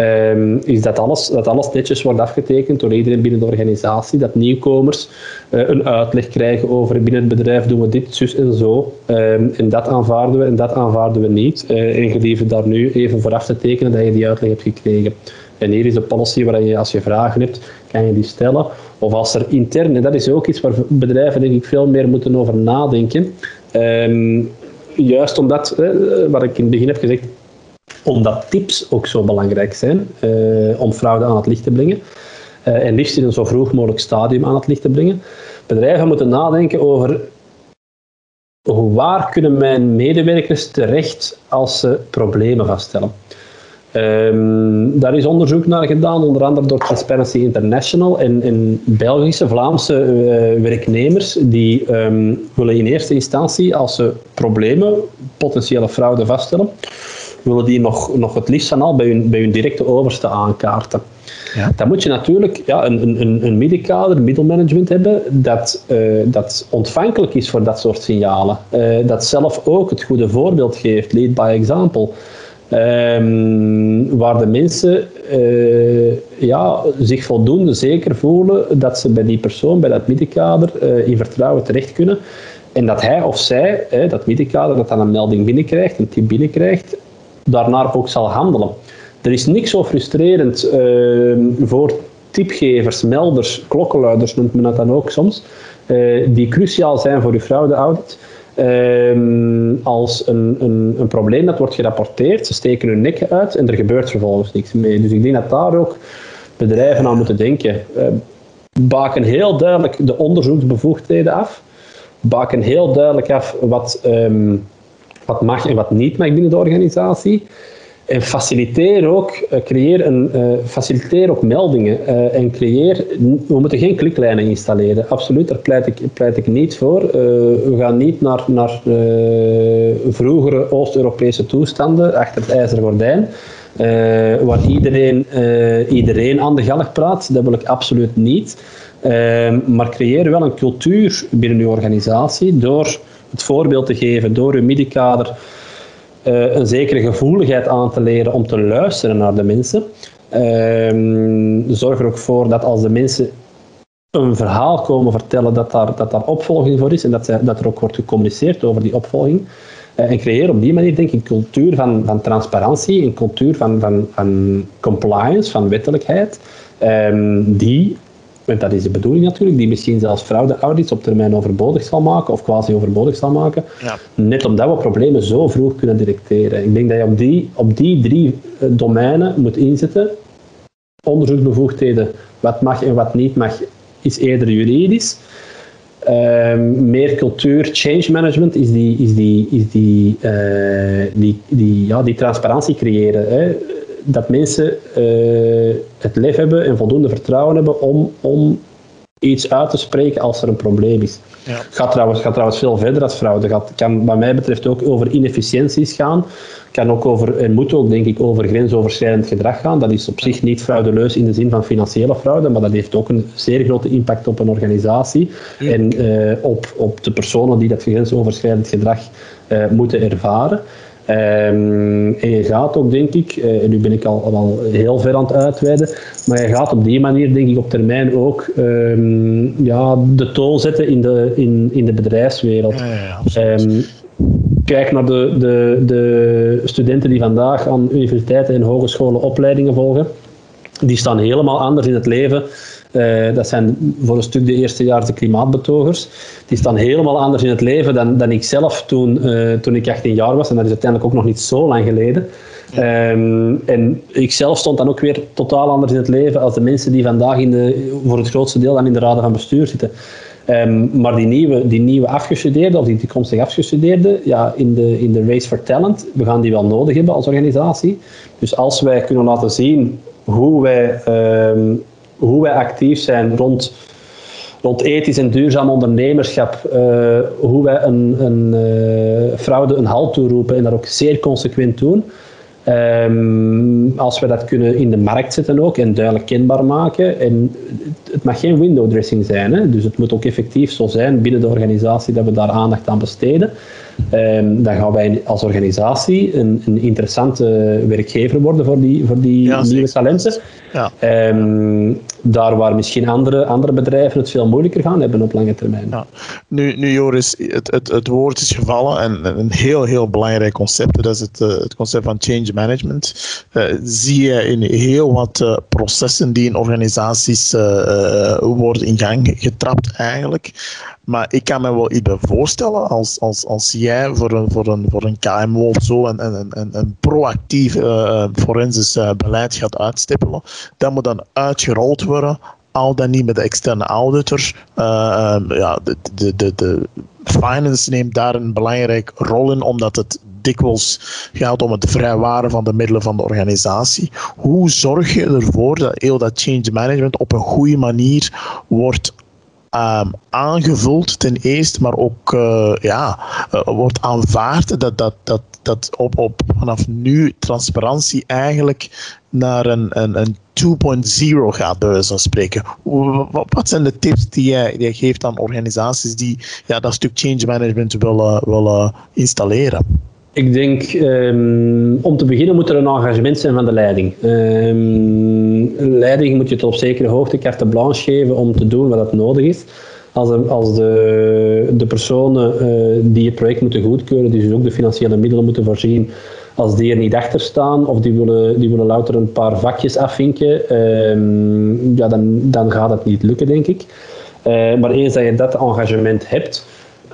Um, is dat alles, dat alles netjes wordt afgetekend door iedereen binnen de organisatie. Dat nieuwkomers uh, een uitleg krijgen over binnen het bedrijf doen we dit, zus en zo. Um, en dat aanvaarden we en dat aanvaarden we niet. Uh, en gelieve daar nu even voor af te tekenen dat je die uitleg hebt gekregen. En hier is de policy waar je als je vragen hebt, kan je die stellen. Of als er intern, en dat is ook iets waar bedrijven denk ik veel meer moeten over nadenken. Um, juist omdat, uh, wat ik in het begin heb gezegd, omdat tips ook zo belangrijk zijn uh, om fraude aan het licht te brengen. Uh, en liefst in een zo vroeg mogelijk stadium aan het licht te brengen. Bedrijven moeten nadenken over waar kunnen mijn medewerkers terecht als ze problemen vaststellen. Um, daar is onderzoek naar gedaan, onder andere door Transparency International en, en Belgische, Vlaamse uh, werknemers die um, willen in eerste instantie, als ze problemen, potentiële fraude vaststellen, willen die nog, nog het liefst van al bij hun, bij hun directe overste aankaarten. Ja. Dan moet je natuurlijk ja, een, een, een middenkader, middelmanagement hebben dat, uh, dat ontvankelijk is voor dat soort signalen. Uh, dat zelf ook het goede voorbeeld geeft, lead by example. Um, waar de mensen uh, ja, zich voldoende zeker voelen dat ze bij die persoon, bij dat middenkader, in vertrouwen terecht kunnen. En dat hij of zij, dat middenkader, dat dan een melding binnenkrijgt, een tip binnenkrijgt, daarnaar ook zal handelen. Er is niks zo frustrerend uh, voor tipgevers, melders, klokkenluiders noemt men dat dan ook soms, uh, die cruciaal zijn voor uw fraudeaudit. Uh, als een, een, een, probleem dat wordt gerapporteerd, ze steken hun nek uit en er gebeurt vervolgens niks mee. Dus ik denk dat daar ook bedrijven aan moeten denken. Uh, baken heel duidelijk de onderzoeksbevoegdheden af. Baken heel duidelijk af wat um, wat mag en wat niet mag binnen de organisatie. En faciliteer ook, uh, creëer een, uh, faciliteer ook meldingen uh, en creëer, we moeten geen kliklijnen installeren. Absoluut, daar pleit ik, pleit ik niet voor. we gaan niet naar, naar vroegere Oost-Europese toestanden achter het ijzeren gordijn. waar iedereen, iedereen aan de galg praat, dat wil ik absoluut niet. maar creëer wel een cultuur binnen uw organisatie door het voorbeeld te geven door uw middenkader uh, een zekere gevoeligheid aan te leren om te luisteren naar de mensen. Uh, zorg er ook voor dat als de mensen een verhaal komen vertellen, dat daar, dat daar opvolging voor is en dat, dat er ook wordt gecommuniceerd over die opvolging. Uh, en creëer op die manier denk ik een cultuur van, van transparantie, een cultuur van, van, compliance, van wettelijkheid, um, die want dat is de bedoeling natuurlijk, die misschien zelfs fraude-audits op termijn overbodig zal maken, of quasi overbodig zal maken. Ja. Net omdat we problemen zo vroeg kunnen detecteren. Ik denk dat je op die, op die drie eh, domeinen moet inzetten. Onderzoeksbevoegdheden, wat mag en wat niet mag, is eerder juridisch. Uh, meer cultuur, change management is die, is die, is die, uh, die, die, ja, die transparantie creëren. Hè dat mensen uh, het lef hebben en voldoende vertrouwen hebben om, om iets uit te spreken als er een probleem is. Ja. Gaat trouwens, gaat trouwens veel verder als fraude. Het kan wat mij betreft ook over inefficiënties gaan. kan ook over, en moet ook denk ik over grensoverschrijdend gedrag gaan. Dat is op zich niet fraudeleus in de zin van financiële fraude, maar dat heeft ook een zeer grote impact op een organisatie en uh, op, op de personen die dat grensoverschrijdend gedrag uh, moeten ervaren. Um, en je gaat ook, denk ik, uh, en nu ben ik al, al heel ver aan het uitweiden, maar je gaat op die manier, denk ik, op termijn ook um, ja, de tol zetten in de, in, in de bedrijfswereld. Ja, ja, um, kijk naar de, de, de studenten die vandaag aan universiteiten en hogescholen opleidingen volgen. Die staan helemaal anders in het leven uh, dat zijn voor een stuk de eerstejaars de klimaatbetogers. Die staan helemaal anders in het leven dan, dan ik zelf toen, uh, toen ik 18 jaar was. En dat is uiteindelijk ook nog niet zo lang geleden. Um, en ik zelf stond dan ook weer totaal anders in het leven als de mensen die vandaag in de, voor het grootste deel dan in de raden van bestuur zitten. Um, maar die nieuwe, die nieuwe afgestudeerden, of die toekomstig afgestudeerden, ja, in, de, in de race for talent, we gaan die wel nodig hebben als organisatie. Dus als wij kunnen laten zien hoe wij um, hoe wij actief zijn rond, rond ethisch en duurzaam ondernemerschap, uh, hoe wij een, een uh, fraude een halt toeroepen en dat ook zeer consequent doen. Um, als we dat kunnen in de markt zetten ook en duidelijk kenbaar maken. En het mag geen window dressing zijn, hè? dus het moet ook effectief zo zijn binnen de organisatie dat we daar aandacht aan besteden. Um, dan gaan wij als organisatie een, een, interessante werkgever worden voor die, voor die nieuwe talenten. Ja. Um, daar waar misschien andere, andere bedrijven het veel moeilijker gaan hebben op lange termijn. Ja. Nu, nu Joris, het, het, het woord is gevallen en een heel, heel belangrijk concept, dat is het, uh, het concept van change management. Uh, zie je in heel wat uh, processen die in organisaties worden in gang getrapt eigenlijk. Maar ik kan me wel iets voorstellen als, als, als jij voor een, voor een, voor een KMO of zo een, een, een, een proactief uh, forensisch uh, beleid gaat uitstippelen. Dat moet dan uitgerold worden, al dan niet met de externe auditor. Ja, de, de, de, de finance neemt daar een belangrijke rol in, omdat het dikwijls gaat om het vrijwaren van de middelen van de organisatie. Hoe zorg je ervoor dat heel dat change management op een goede manier wordt um, aangevuld ten eerste, maar ook uh, ja, uh, wordt aanvaard dat, dat, dat, dat op, op vanaf nu transparantie eigenlijk naar een, een, een 2.0 gaat, bij wijze van spreken. Wat, wat, zijn de tips die jij, die jij geeft aan organisaties die ja, dat stuk change management willen, willen installeren? Ik denk, um, om te beginnen moet er een engagement zijn van de leiding. Um, leiding moet je tot op zekere hoogte carte blanche geven om te doen wat nodig is. Als, de, als de, de personen uh, die het project moeten goedkeuren, die dus ook de financiële middelen moeten voorzien, als die er niet achter staan of die willen, die willen louter een paar vakjes afvinken, um, ja, dan, dan gaat het niet lukken, denk ik. Uh, maar eens dat je dat engagement hebt,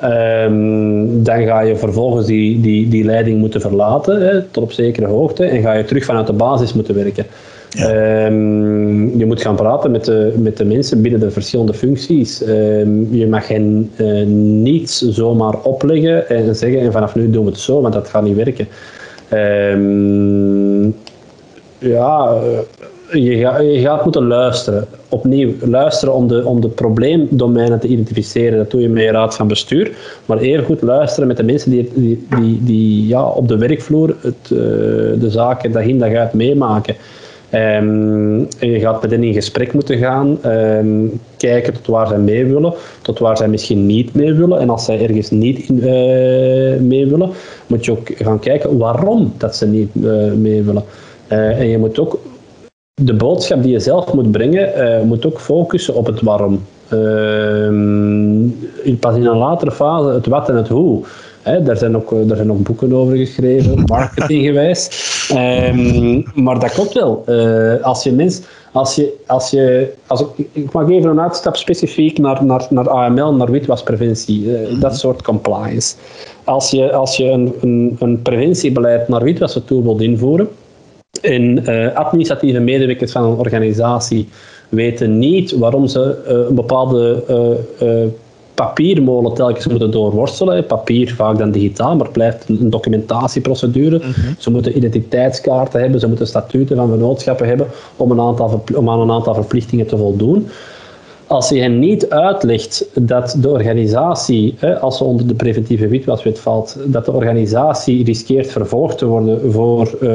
Um, dan ga je vervolgens die, die, die leiding moeten verlaten, hè, tot op zekere hoogte, en ga je terug vanuit de basis moeten werken. Um, je moet gaan praten met de, met de mensen binnen de verschillende functies. Um, je mag hen uh, niets zomaar opleggen en zeggen en vanaf nu doen we het zo, want dat gaat niet werken. ja, je, je gaat moeten luisteren. Opnieuw, luisteren om de, om de probleemdomeinen te identificeren. Dat doe je met je raad van bestuur. Maar even goed luisteren met de mensen die, die, die, ja, op de werkvloer het, uh, de zaken dag in dag uit meemaken. Um, en je gaat met hen in gesprek moeten gaan, um, kijken tot waar zij mee willen, tot waar zij misschien niet mee willen. En als zij ergens niet uh, mee willen, moet je ook gaan kijken waarom dat ze niet uh, mee willen. en je moet ook de boodschap die je zelf moet brengen, uh, moet ook focussen op het waarom. Uh, pas in een latere fase het wat en het hoe. Hè, daar, zijn ook, daar zijn ook boeken over geschreven, marketinggewijs. Um, maar dat klopt wel. Uh, als je mens, als je, als je, als ik, ik mag even een uitstap specifiek naar, naar, naar AML, naar witwaspreventie, uh, dat soort compliance. Als je, als je een, een, een preventiebeleid naar witwassen toe wilt invoeren, en uh, administratieve medewerkers van een organisatie weten niet waarom ze uh, een bepaalde uh, papiermolen telkens moeten doorworstelen. Papier vaak dan digitaal, maar het blijft een documentatieprocedure. Mhm. Ze moeten identiteitskaarten hebben, ze moeten statuten van vennootschappen hebben om, een aantal, om aan een aantal verplichtingen te voldoen. Als je hen niet uitlegt dat de organisatie, als ze onder de preventieve witwaswet valt, dat de organisatie riskeert vervolgd te worden voor uh,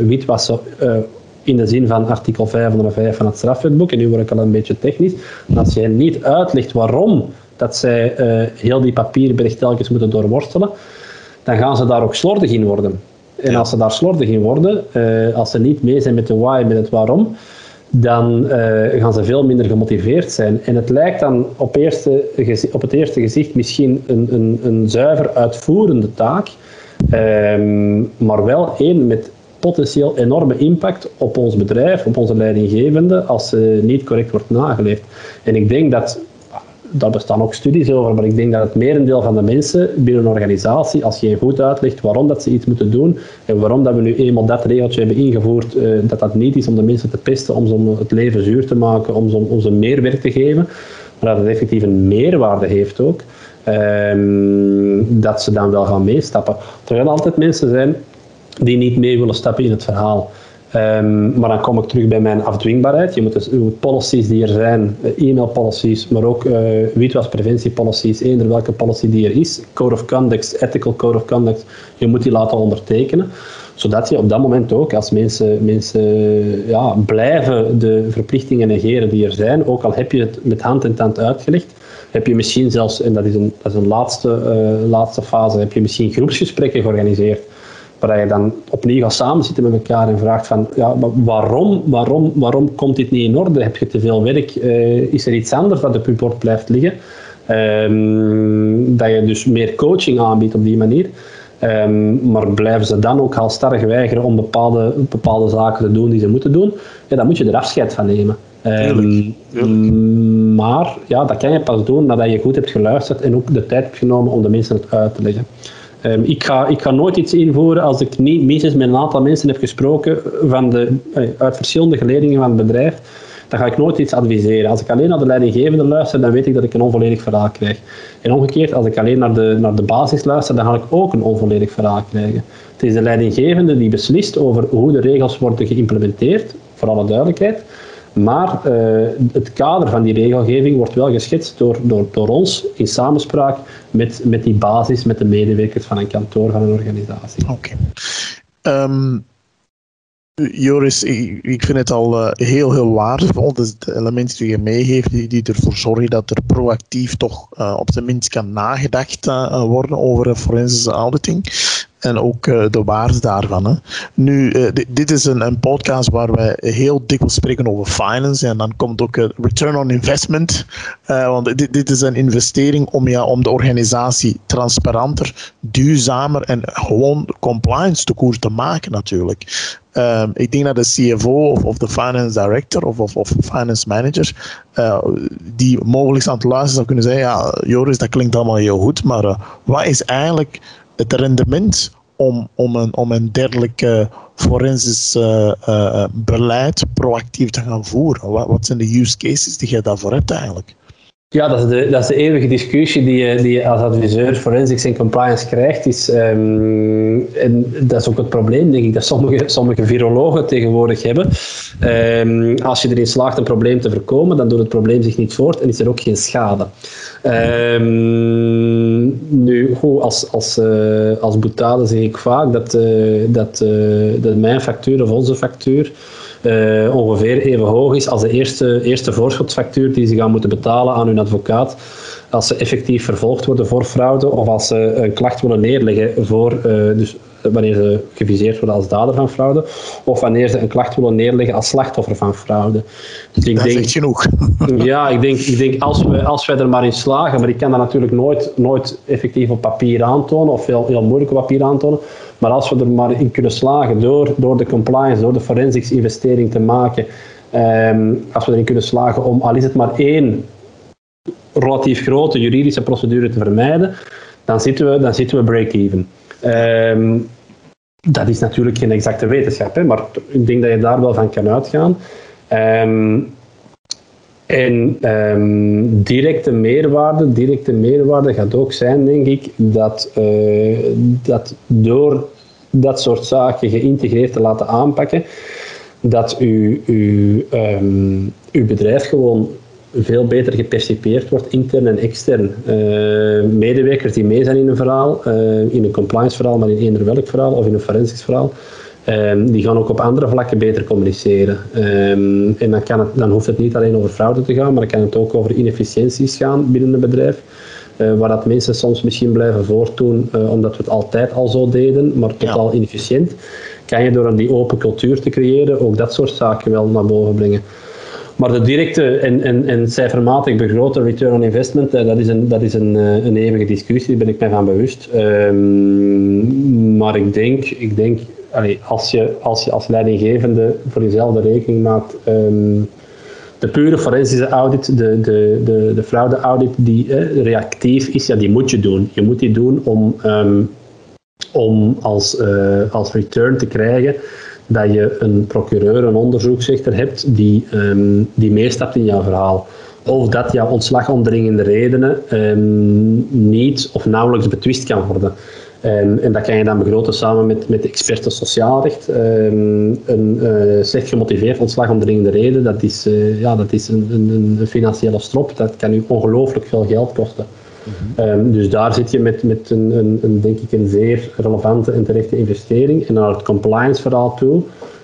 witwassen uh, in de zin van artikel 505 van het strafwetboek, en nu word ik al een beetje technisch, als je hen niet uitlegt waarom dat zij uh, heel die papierberg telkens moeten doorworstelen, dan gaan ze daar ook slordig in worden. En als ze daar slordig in worden, als ze niet mee zijn met de why, met het waarom, dan uh, gaan ze veel minder gemotiveerd zijn. En het lijkt dan op, eerste, op het eerste gezicht misschien een, een, een zuiver uitvoerende taak, um, maar wel één met potentieel enorme impact op ons bedrijf, op onze leidinggevende, als ze niet correct wordt nageleefd. En ik denk dat daar bestaan ook studies over, maar ik denk dat het merendeel van de mensen binnen een organisatie, als je goed uitlegt waarom dat ze iets moeten doen en waarom dat we nu eenmaal dat regeltje hebben ingevoerd, uh, dat dat niet is om de mensen te pesten, om ze het leven zuur te maken, om ze, om ze meer werk te geven, maar dat het effectief een meerwaarde heeft ook, um, dat ze dan wel gaan meestappen. Terwijl er altijd mensen zijn die niet mee willen stappen in het verhaal. Um, maar dan kom ik terug bij mijn afdwingbaarheid. Je moet dus uw policies die er zijn, eh, e-mail policies, maar ook uh, witwaspreventie policies, eender welke policy die er is, code of conduct, ethical code of conduct, je moet die laten ondertekenen zodat je op dat moment ook, als mensen, mensen ja, blijven de verplichtingen negeren die er zijn, ook al heb je het met hand en tand uitgelegd, heb je misschien zelfs, en dat is een, dat is een laatste, laatste fase, heb je misschien groepsgesprekken georganiseerd waar je dan opnieuw gaat samenzitten met elkaar en vraagt van ja, waarom, waarom, waarom komt dit niet in orde? Heb je te veel werk? Uh, is er iets anders dat op je bord blijft liggen? Um, dat je dus meer coaching aanbiedt op die manier. Um, maar blijven ze dan ook halstarrig weigeren om bepaalde, bepaalde zaken te doen die ze moeten doen, ja, dan moet je er afscheid van nemen. Um, Maar ja, dat kan je pas doen nadat je goed hebt geluisterd en ook de tijd hebt genomen om de mensen het uit te leggen. Um, ik, ga, ik nooit iets invoeren als ik niet minstens met een aantal mensen heb gesproken van de, uh, uit verschillende geledingen van het bedrijf. Dan ga ik nooit iets adviseren. Als ik alleen naar de leidinggevende luister, dan weet ik dat ik een onvolledig verhaal krijg. En omgekeerd, als ik alleen naar de, naar de basis luister, dan ga ik ook een onvolledig verhaal krijgen. Het is de leidinggevende die beslist over hoe de regels worden geïmplementeerd, voor alle duidelijkheid. Maar uh, het kader van die regelgeving wordt wel geschetst door, door, door ons in samenspraak met, met die basis, met de medewerkers van een kantoor, van een organisatie. Oké. Um, Joris, ik, vind het al uh, heel, heel waardevol. De elementen die je meegeeft, die, die ervoor zorgen dat er proactief toch uh, op zijn minst kan nagedacht worden over forensische auditing en ook uh, de waarde daarvan. Hè. Nu, uh, dit is een, een, podcast waar wij heel dikwijls spreken over finance en dan komt ook uh, return on investment. want dit, dit, is een investering om, ja, om de organisatie transparanter, duurzamer en gewoon compliance te koers te maken natuurlijk. Um, ik denk dat de CFO of, of de finance director of, of, of finance manager, die mogelijk aan het luisteren zou kunnen zeggen, ja Joris, dat klinkt allemaal heel goed, maar wat is eigenlijk het rendement om, om, een, om een dergelijk uh, forensisch uh, uh, beleid proactief te gaan voeren? Wat, wat zijn de use cases die je daarvoor hebt eigenlijk? Ja, dat is de, dat is de eeuwige discussie die je, die als adviseur forensics en compliance krijgt. Is, um, en dat is ook het probleem, denk ik, dat sommige, sommige virologen tegenwoordig hebben. Um, als je erin slaagt een probleem te voorkomen, dan doet het probleem zich niet voort en is er ook geen schade. Um, nu, als, als, uh, als boetade zeg ik vaak dat, uh, dat, uh, dat mijn factuur of onze factuur ongeveer even hoog is als de eerste, eerste voorschotfactuur die ze gaan moeten betalen aan hun advocaat als ze effectief vervolgd worden voor fraude of als ze een klacht willen neerleggen voor, dus wanneer ze geviseerd worden als dader van fraude, of wanneer ze een klacht willen neerleggen als slachtoffer van fraude. Dus ik dat denk, is genoeg. ja, ik denk, ik denk als, we, als wij er maar in slagen, maar ik kan dat natuurlijk nooit, nooit effectief op papier aantonen, of heel, heel moeilijk op papier aantonen, maar als we er maar in kunnen slagen door, door de compliance, door de forensics investering te maken, um, als we erin kunnen slagen om, al is het maar één relatief grote juridische procedure te vermijden, dan zitten we, dan zitten we break-even. Um, dat is natuurlijk geen exacte wetenschap, hè, maar ik denk dat je daar wel van kan uitgaan. Um, en um, directe meerwaarde, directe meerwaarde gaat ook zijn, denk ik, dat, uh, dat door dat soort zaken geïntegreerd te laten aanpakken, dat uw, uw, um, uw bedrijf gewoon veel beter gepercipieerd wordt, intern en extern. medewerkers die mee zijn in een verhaal, in een compliance verhaal, maar in eender welk verhaal of in een forensisch verhaal, Um, die gaan ook op andere vlakken beter communiceren. Um, en dan, kan het, dan hoeft het niet alleen over fraude te gaan, maar dan kan het ook over inefficiënties gaan binnen een bedrijf. Uh, waar dat mensen soms misschien blijven voortdoen uh, omdat we het altijd al zo deden, maar totaal ja. inefficiënt. Kan je door die open cultuur te creëren ook dat soort zaken wel naar boven brengen. Maar de directe en, en, en cijfermatig begrote return on investment, uh, dat is, een, dat is een, een eeuwige discussie, daar ben ik mij van bewust. Um, maar ik denk, ik denk als, je, als je als leidinggevende voor jezelf de rekening maakt. Ehm, de pure forensische audit, de, de, de, de fraude-audit die eh, reactief is, ja, die moet je doen. Je moet die doen om, ehm, om als, uh, als return te krijgen dat je een procureur, een onderzoeksrechter hebt die, um, die meestapt in jouw verhaal. Of dat jouw ontslagondringende redenen niet of nauwelijks betwist kan worden. Um, en dat kan je dan begroten samen met, met experten sociaal recht. Een uh, slecht gemotiveerd ontslag om dringende reden, dat is, uh, ja, dat is een, een, een, financiële strop. Dat kan u ongelooflijk veel geld kosten. -hmm. um, dus daar zit je met, met een, een, een, denk ik een zeer relevante en terechte investering. En naar het compliance verhaal toe,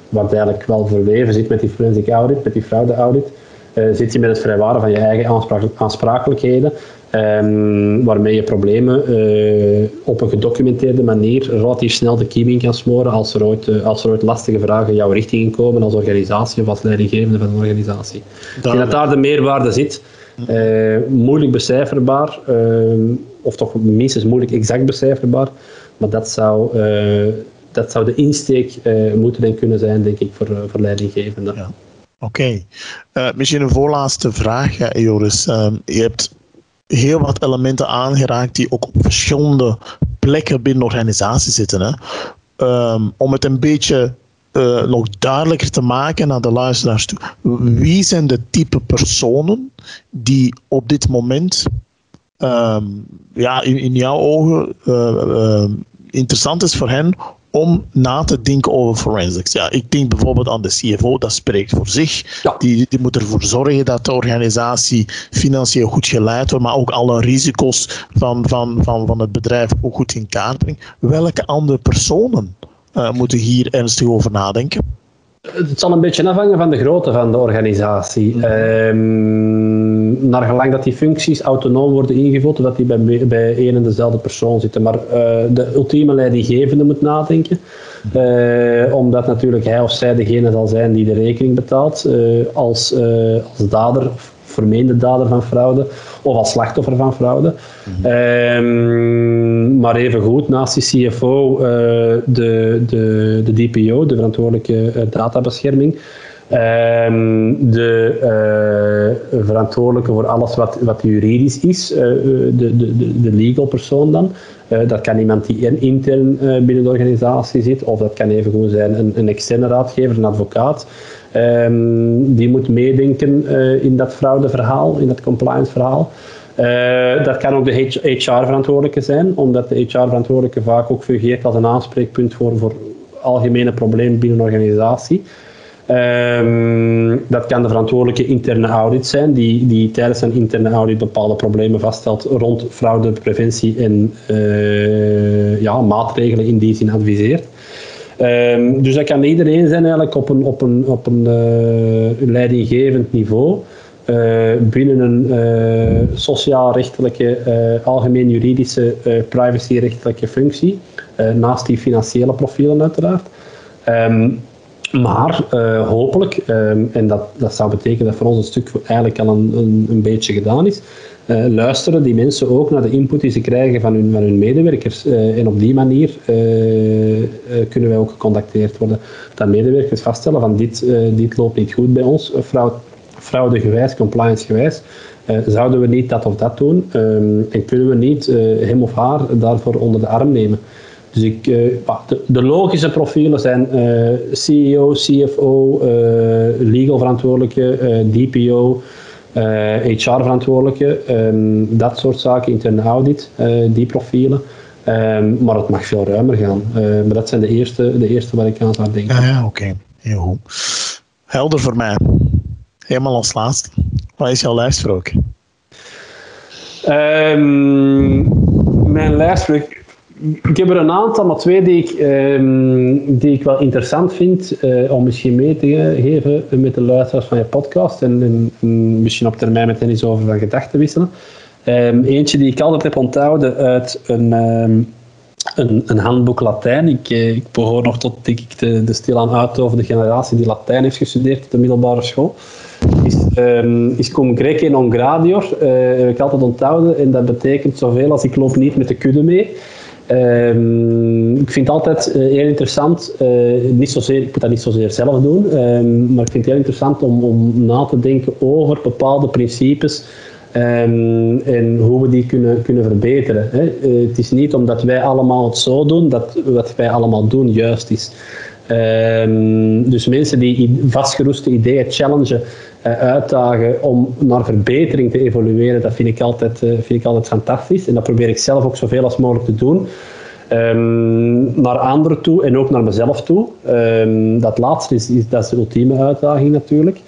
waar het eigenlijk wel verweven zit met die forensic audit, met die fraude audit, uh, zit je met het vrijwaren van je eigen aansprakelijkheden. Um, waarmee je problemen uh, op een gedocumenteerde manier relatief snel de kiem in kan smoren als er, ooit, uh, als er ooit lastige vragen jouw richting komen als organisatie of als leidinggevende van een organisatie. En dat daar de meerwaarde zit, moeilijk becijferbaar, ehm, of toch minstens moeilijk exact becijferbaar, maar dat zou, dat zou de insteek moeten en kunnen zijn, denk ik, voor, voor leidinggevenden. Ja. Oké. Misschien een voorlaatste vraag, Joris. Ehm, je hebt heel wat elementen aangeraakt die ook op verschillende plekken binnen de organisatie zitten. Hè? Um, om het een beetje uh, nog duidelijker te maken naar de luisteraars toe. Wie zijn de type personen die op dit moment um, ja, in, in jouw ogen uh, uh, interessant is voor hen om na te denken over forensics. Ja, ik denk bijvoorbeeld aan de CFO, dat spreekt voor zich. Ja. Die, die moet ervoor zorgen dat de organisatie financieel goed geleid wordt, maar ook alle risico's van, van, van, van het bedrijf ook goed in kaart brengt. Welke andere personen uh, moeten hier ernstig over nadenken? Het zal een beetje afhangen van de grootte van de organisatie. Mm -hmm. naar gelang dat die functies autonoom worden ingevuld, dat die bij, bij en dezelfde persoon zitten. Maar uh, de ultieme leidinggevende moet nadenken. Uh, omdat natuurlijk hij of zij degene zal zijn die de rekening betaalt als, als dader vermeende dader van fraude of als slachtoffer van fraude. Mm -hmm. maar evengoed, naast die CFO, uh, de, de, de DPO, de verantwoordelijke uh, databescherming. Um, de uh, verantwoordelijke voor alles wat, wat juridisch is, de, de, de, legal persoon dan. dat kan iemand die intern binnen de organisatie zit, of dat kan even goed zijn een, een externe raadgever, een advocaat. Um, die moet meedenken uh, in dat fraudeverhaal, in dat compliance-verhaal. Uh, dat kan ook de HR-verantwoordelijke zijn, omdat de HR-verantwoordelijke vaak ook fungeert als een aanspreekpunt voor, voor algemene problemen binnen een organisatie. Um, dat kan de verantwoordelijke interne audit zijn, die, die tijdens een interne audit bepaalde problemen vaststelt rond fraudepreventie en uh, ja, maatregelen in die zin adviseert. Um, dus dat kan iedereen zijn eigenlijk op een, op een, op een uh, leidinggevend niveau. Uh, binnen een uh, sociaal-rechtelijke, algemeen juridische, privacy-rechtelijke functie. naast die financiële profielen uiteraard. Um, maar hopelijk, um, en dat, dat zou betekenen dat voor ons een stuk eigenlijk al een, een beetje gedaan is, uh, luisteren die mensen ook naar de input die ze krijgen van hun, van hun medewerkers. Uh, en op die manier uh, kunnen wij ook gecontacteerd worden. Dat medewerkers vaststellen van dit, dit loopt niet goed bij ons, fraude, fraudegewijs, compliance-gewijs. zouden we niet dat of dat doen? Um, en kunnen we niet hem of haar daarvoor onder de arm nemen? Dus ik, de, logische profielen zijn CEO, CFO, legal verantwoordelijke, DPO, HR-verantwoordelijke, eh, ehm, dat soort zaken, interne audit, eh, die profielen. Um, maar het mag veel ruimer gaan. Uh, maar dat zijn de eerste, de eerste waar ik aan zou denken. Ja, ja oké. Okay. Heel goed. Helder voor mij. Helemaal als laatste. Wat is jouw lijfspreuk? Um, mijn lijfspreuk ik heb er een aantal, maar twee die ik, ehm, die ik wel interessant vind uh, om misschien mee te geven met de luisteraars van je podcast en, en, misschien op termijn met hen eens over van gedachten wisselen. Um, eentje die ik altijd heb onthouden uit een, um, een, een, handboek Latijn. Ik, uh, ik behoor nog tot denk ik, de, de stilaan uitovende generatie die Latijn heeft gestudeerd op de middelbare school. Is, um, is cum grece non gradior, uh, heb ik altijd onthouden. En dat betekent zoveel als ik loop niet met de kudde mee. Um, ik vind het altijd uh, heel interessant, uh, niet zozeer, ik moet dat niet zozeer zelf doen, um, maar ik vind het heel interessant om, om na te denken over bepaalde principes um, en hoe we die kunnen, kunnen verbeteren. Hè. Uh, het is niet omdat wij allemaal het zo doen, dat wat wij allemaal doen juist is. dus mensen die vastgeroeste ideeën challengen, uitdagen om naar verbetering te evolueren, dat vind ik, altijd, vind ik altijd fantastisch. En dat probeer ik zelf ook zoveel als mogelijk te doen. Um, naar anderen toe en ook naar mezelf toe. Um, dat laatste is, is, dat de ultieme uitdaging natuurlijk.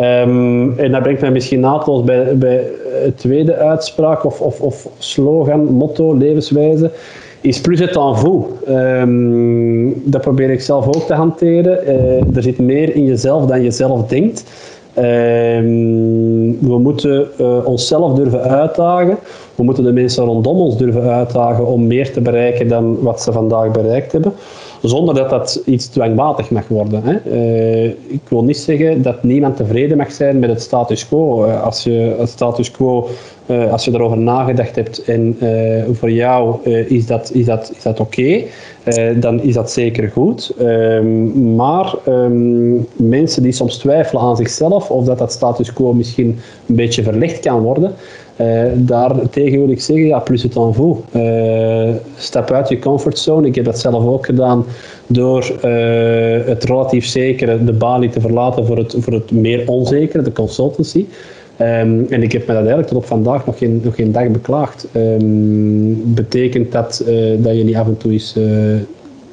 Um, en dat brengt mij misschien naadloos bij, bij het tweede uitspraak of, of, of slogan, motto, levenswijze. Is plus het en vous. dat probeer ik zelf ook te hanteren. Uh, er zit meer in jezelf dan je zelf denkt. We moeten uh, onszelf durven uitdagen. We moeten de mensen rondom ons durven uitdagen om meer te bereiken dan wat ze vandaag bereikt hebben, zonder dat dat iets dwangmatig mag worden. Hè. Uh, ik wil niet zeggen dat niemand tevreden mag zijn met het status quo. Uh, als je het status quo, uh, als je erover nagedacht hebt en voor jou is dat, is dat, is dat oké, dan is dat zeker goed. Ehm, maar um, mensen die soms twijfelen aan zichzelf of dat dat status quo misschien een beetje verlicht kan worden, uh, daartegen wil ik zeggen, ja, plus het en vous. Uh, stap uit je comfortzone. Ik heb dat zelf ook gedaan door uh, het relatief zekere, de balie te verlaten voor het, voor het meer onzekere, de consultancy. Um, en ik heb me dat eigenlijk tot op vandaag nog geen, nog geen dag beklaagd. Um, betekent dat dat je niet af en toe eens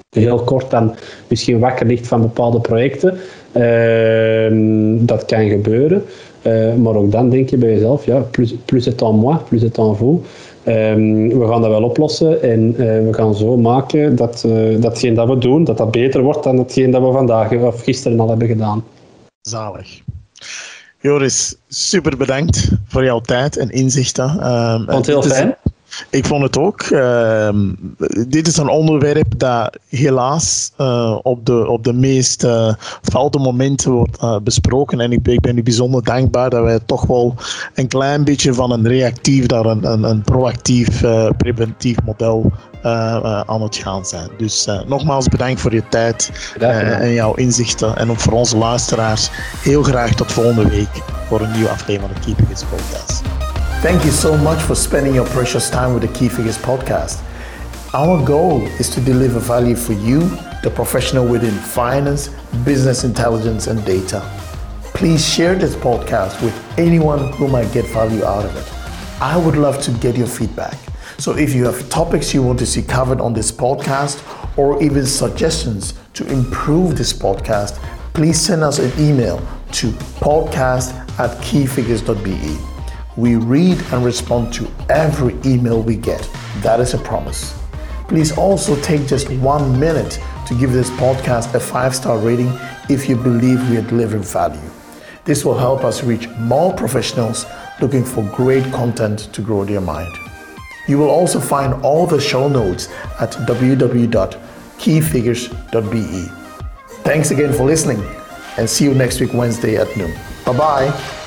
heel kort dan misschien wakker ligt van bepaalde projecten. Ehm, dat kan gebeuren. Uh, maar ook dan denk je bij jezelf, ja, plus, plus het en moi, plus het en vous. Um, we gaan dat wel oplossen en uh, we gaan zo maken dat uh, datgene dat we doen, dat dat beter wordt dan hetgeen dat we vandaag of gisteren al hebben gedaan. Zalig. Joris, super bedankt voor jouw tijd en inzichten. Um, Vond het heel fijn. Ik vond het ook. Uh, dit is een onderwerp dat helaas uh, op, de, op de meest uh, foute momenten wordt uh, besproken. En ik, ik, ben u bijzonder dankbaar dat wij toch wel een klein beetje van een reactief naar een, een, een proactief, preventief model aan het gaan zijn. Dus nogmaals bedankt voor je tijd en jouw inzichten. En ook voor onze luisteraars heel graag tot volgende week voor een nieuwe aflevering van de Keeping It podcast. Thank you so much for spending your precious time with the Key Figures podcast. Our goal is to deliver value for you, the professional within finance, business intelligence, and data. Please share this podcast with anyone who might get value out of it. I would love to get your feedback. So if you have topics you want to see covered on this podcast or even suggestions to improve this podcast, please send us an email to podcast at keyfigures.be. We read and respond to every email we get. That is a promise. Please also take just one minute to give this podcast a five star rating if you believe we are delivering value. This will help us reach more professionals looking for great content to grow their mind. You will also find all the show notes at www.keyfigures.be. Thanks again for listening and see you next week, Wednesday at noon. Bye bye.